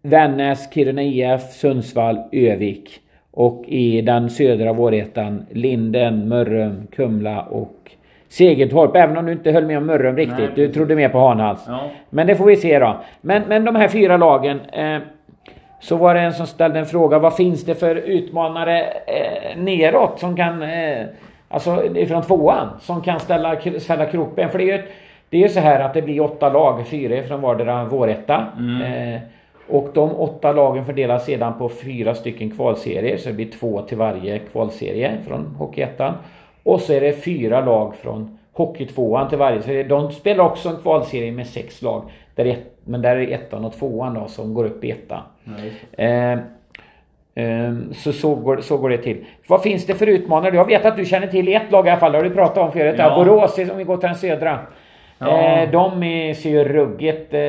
Speaker 1: Vännäs, Kiruna IF, Sundsvall, Övik. Och i den södra vårettan Linden, Mörrum, Kumla och Segeltorp. Även om du inte höll med om Mörrum riktigt.
Speaker 2: Nej,
Speaker 1: du trodde mer på Hanhals.
Speaker 2: Ja.
Speaker 1: Men det får vi se då. Men, men de här fyra lagen. Eh, så var det en som ställde en fråga. Vad finns det för utmanare eh, neråt som kan... Eh, alltså ifrån tvåan. Som kan ställa, ställa krokben. För det är ju det är så här att det blir åtta lag. Fyra från vardera våretta. Eh, och de åtta lagen fördelas sedan på fyra stycken kvalserier. Så det blir två till varje kvalserie från Hockeyettan. Och så är det fyra lag från Hockeytvåan till varje. Så de spelar också en kvalserie med sex lag. Där ett, men där är det ettan och tvåan då som går upp i ettan.
Speaker 2: Ja, just det.
Speaker 1: Eh, Ehm, så så går, så går det till. Vad finns det för utmanare? Jag vet att du känner till ett lag i alla fall. Det har du pratat om förut. Ja. Borås, om vi går till den södra. Ja. Ehm, de ser ju ruggigt eh,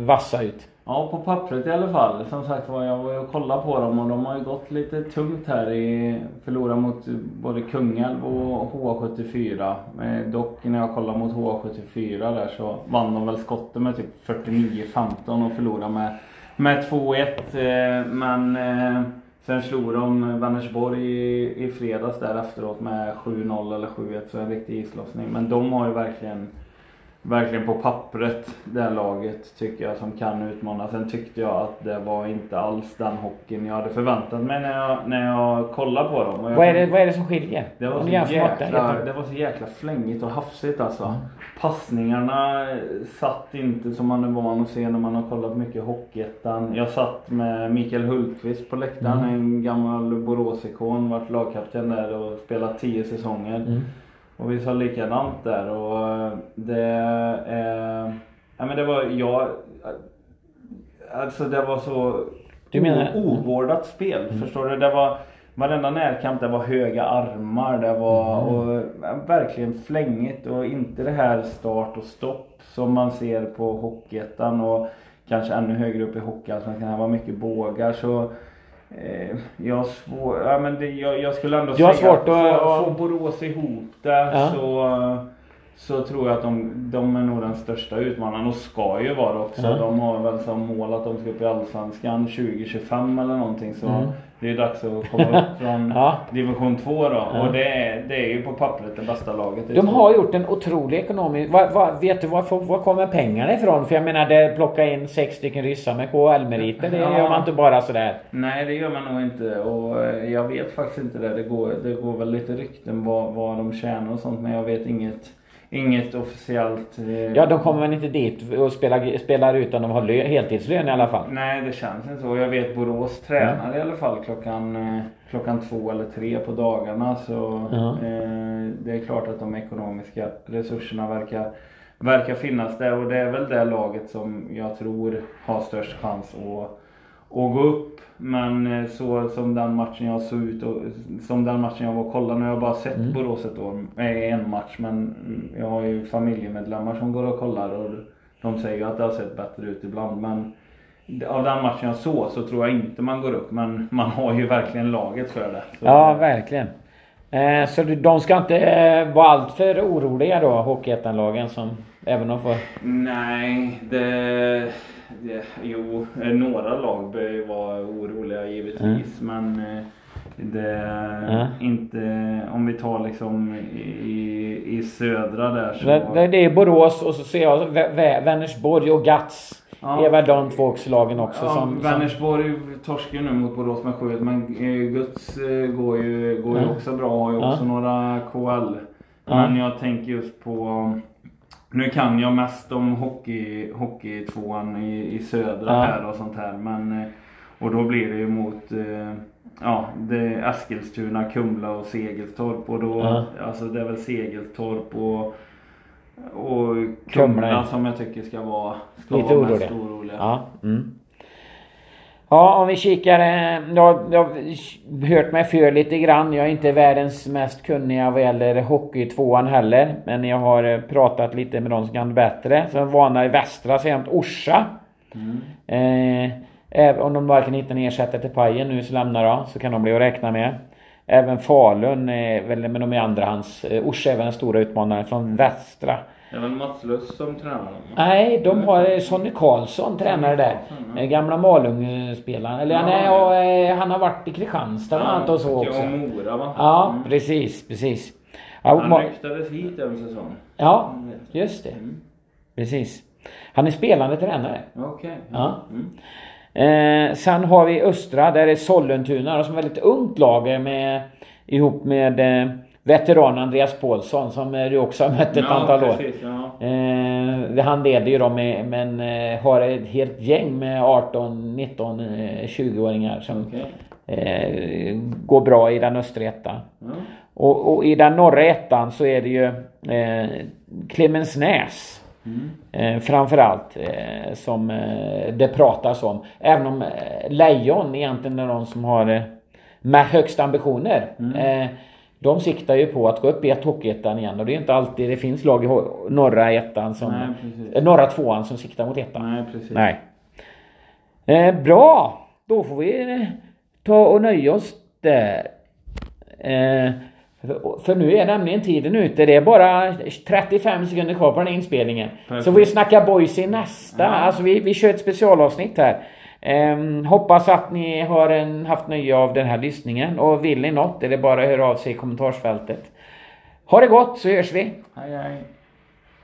Speaker 1: vassa ut.
Speaker 2: Ja, på pappret i alla fall. Som sagt var, jag var och kollade på dem och de har ju gått lite tungt här i... Förlorat mot både Kungälv och H74. Eh, dock när jag kollade mot H74 där så vann de väl skotten med typ 49-15 och förlorade med, med 2-1. Eh, men eh, sen slog de Vänersborg i, i fredags där efteråt med 7-0 eller 7-1 så en riktig islossning. Men de har ju verkligen verkligen på pappret det här laget tycker jag som kan utmana. Sen tyckte jag att det var inte alls den hockeyn jag hade förväntat mig när jag, när jag kollade på dem.
Speaker 1: Vad är, det, vad är det som skiljer?
Speaker 2: Det var, så jäkla, det var så jäkla flängigt och hafsigt alltså. Mm. Passningarna satt inte som man är van att se när man har kollat mycket Hockeyettan. Jag satt med Mikael Hultqvist på läktaren, mm. en gammal Boråsikon, varit lagkapten där och spelat tio säsonger. Mm. Och vi sa likadant där och eh, det eh, Ja men det var, jag Alltså det var så du menar? ovårdat spel. Mm. Förstår du? Det var Varenda närkamp det var höga armar. Det var mm. och, verkligen flängigt och inte det här start och stopp som man ser på Hockeyettan och kanske ännu högre upp i Hockeyallsvenskan. Det var mycket bågar. Så Eh, jag, svår, ja, men det, jag, jag skulle ändå
Speaker 1: säga svårt att
Speaker 2: få, få Borås ihop det ja. så, så tror jag att de, de är nog den största utmanaren och ska ju vara också. Ja. De har väl som mål att de ska upp i Allsvenskan 2025 eller någonting. Så mm. Det är dags att komma upp från ja. division 2 då. Ja. Och det är, det är ju på pappret det bästa laget.
Speaker 1: De har gjort en otrolig ekonomisk... Var, var, vet du var, var kommer pengarna ifrån? För jag menar, det plocka in sex stycken ryssar med KHL-meriter. Det ja. gör man inte bara sådär.
Speaker 2: Nej, det gör man nog inte. Och eh, jag vet faktiskt inte det. Det går, det går väl lite rykten vad, vad de tjänar och sånt. Men jag vet inget Inget officiellt... Eh...
Speaker 1: Ja, de kommer väl inte dit och spelar, spelar utan de har lö, heltidslön i alla fall?
Speaker 2: Nej, det känns inte så. Jag vet Borås tränar mm. i alla fall klockan, eh, klockan två eller tre på dagarna. Så mm. det är klart att de ekonomiska resurserna verkar, verkar finnas där. Och det är väl det laget som jag tror har störst chans att att gå upp. Men eh, så som den matchen jag såg ut och som den matchen jag var och kollade. Nu har jag bara sett mm. Borås ett år, eh, en match. Men jag har ju familjemedlemmar som går och kollar och de säger ju att det har sett bättre ut ibland. Men av den matchen jag såg så tror jag inte man går upp. Men man har ju verkligen laget för det.
Speaker 1: Så ja, verkligen. Eh, så de ska inte eh, vara alltför oroliga då, Hockeyettan-lagen som även de får...
Speaker 2: Nej, det jo, eh, några lag bör ju vara oroliga givetvis. Mm. Men eh, det är inte, om vi tar liksom i, i södra där så...
Speaker 1: Det, det är Borås och så ser jag Vänersborg och Gats. Ja. Är väl de två lagen också
Speaker 2: ja, som... Vänersborg torskar ju nu mot Borås med 7 men eh, Guds går ju, går ju också bra. Har ju också några KL. Men jag tänker just på nu kan jag mest om hockey, hockeytvåan i, i södra ja. här och sånt här. Men, eh, och då blir det ju mot eh, ja, det Eskilstuna, Kumla och Segelstorp. Och då, ja. alltså det är väl Segelstorp och, och Kumla, Kumla som jag tycker ska vara, ska
Speaker 1: Lite vara mest oroliga. Ja. Mm. Ja, om vi kikar. Eh, jag, jag har hört mig för lite grann. Jag är inte världens mest kunniga vad gäller hockey tvåan heller. Men jag har eh, pratat lite med de som kan bättre. Som vana i västra är Orsa. Mm. Eh, även om de varken hittar en ersättare till Pajen nu så lämnar de. Så kan de bli att räkna med. Även Falun, eh, väl, men de är andrahands. Eh, Orsa är väl den stora utmanaren från västra.
Speaker 2: Det är väl Mats Luss som tränar
Speaker 1: Nej, de har Sonny Karlsson tränare där. Mm. Gamla Malung-spelaren. Eller ja, nej, och, eh, han har varit i Kristianstad bland annat och så också.
Speaker 2: Ja, Mora va?
Speaker 1: Ja, mm. precis, precis.
Speaker 2: Ja, han ryktades hit en säsong.
Speaker 1: Ja, just det. Mm. Precis. Han är spelande tränare.
Speaker 2: Okej. Okay.
Speaker 1: Ja. Mm. Eh, sen har vi Östra, där är Sollentuna som är ett väldigt ungt lag med, ihop med eh, veteran Andreas Paulsson som du också har mött ett ja, antal precis, år. Ja. Eh, han leder ju dem med, men eh, har ett helt gäng med 18, 19, eh, 20-åringar som okay. eh, går bra i den östra ettan. Mm. Och, och, i den norra ettan så är det ju eh, Clemensnäs Mm. Eh, framförallt eh, som eh, det pratas om. Även om eh, Lejon egentligen är de som har eh, med högst ambitioner. Mm. Eh, de siktar ju på att gå upp i ett Hockeyettan igen och det är inte alltid det finns lag i norra ettan som... Nej, norra tvåan som siktar mot ettan.
Speaker 2: Nej, precis.
Speaker 1: Nej. Eh, bra! Då får vi eh, ta och nöja oss där. Eh, för nu är nämligen tiden ute. Det är bara 35 sekunder kvar på den här inspelningen. Perfekt. Så vi snackar boys i nästa. Ja. Alltså vi, vi kör ett specialavsnitt här. Eh, hoppas att ni har en, haft nöje av den här lyssningen. Och vill ni något är det bara att höra av sig i kommentarsfältet. Ha det gott så hörs vi.
Speaker 2: Hej hej.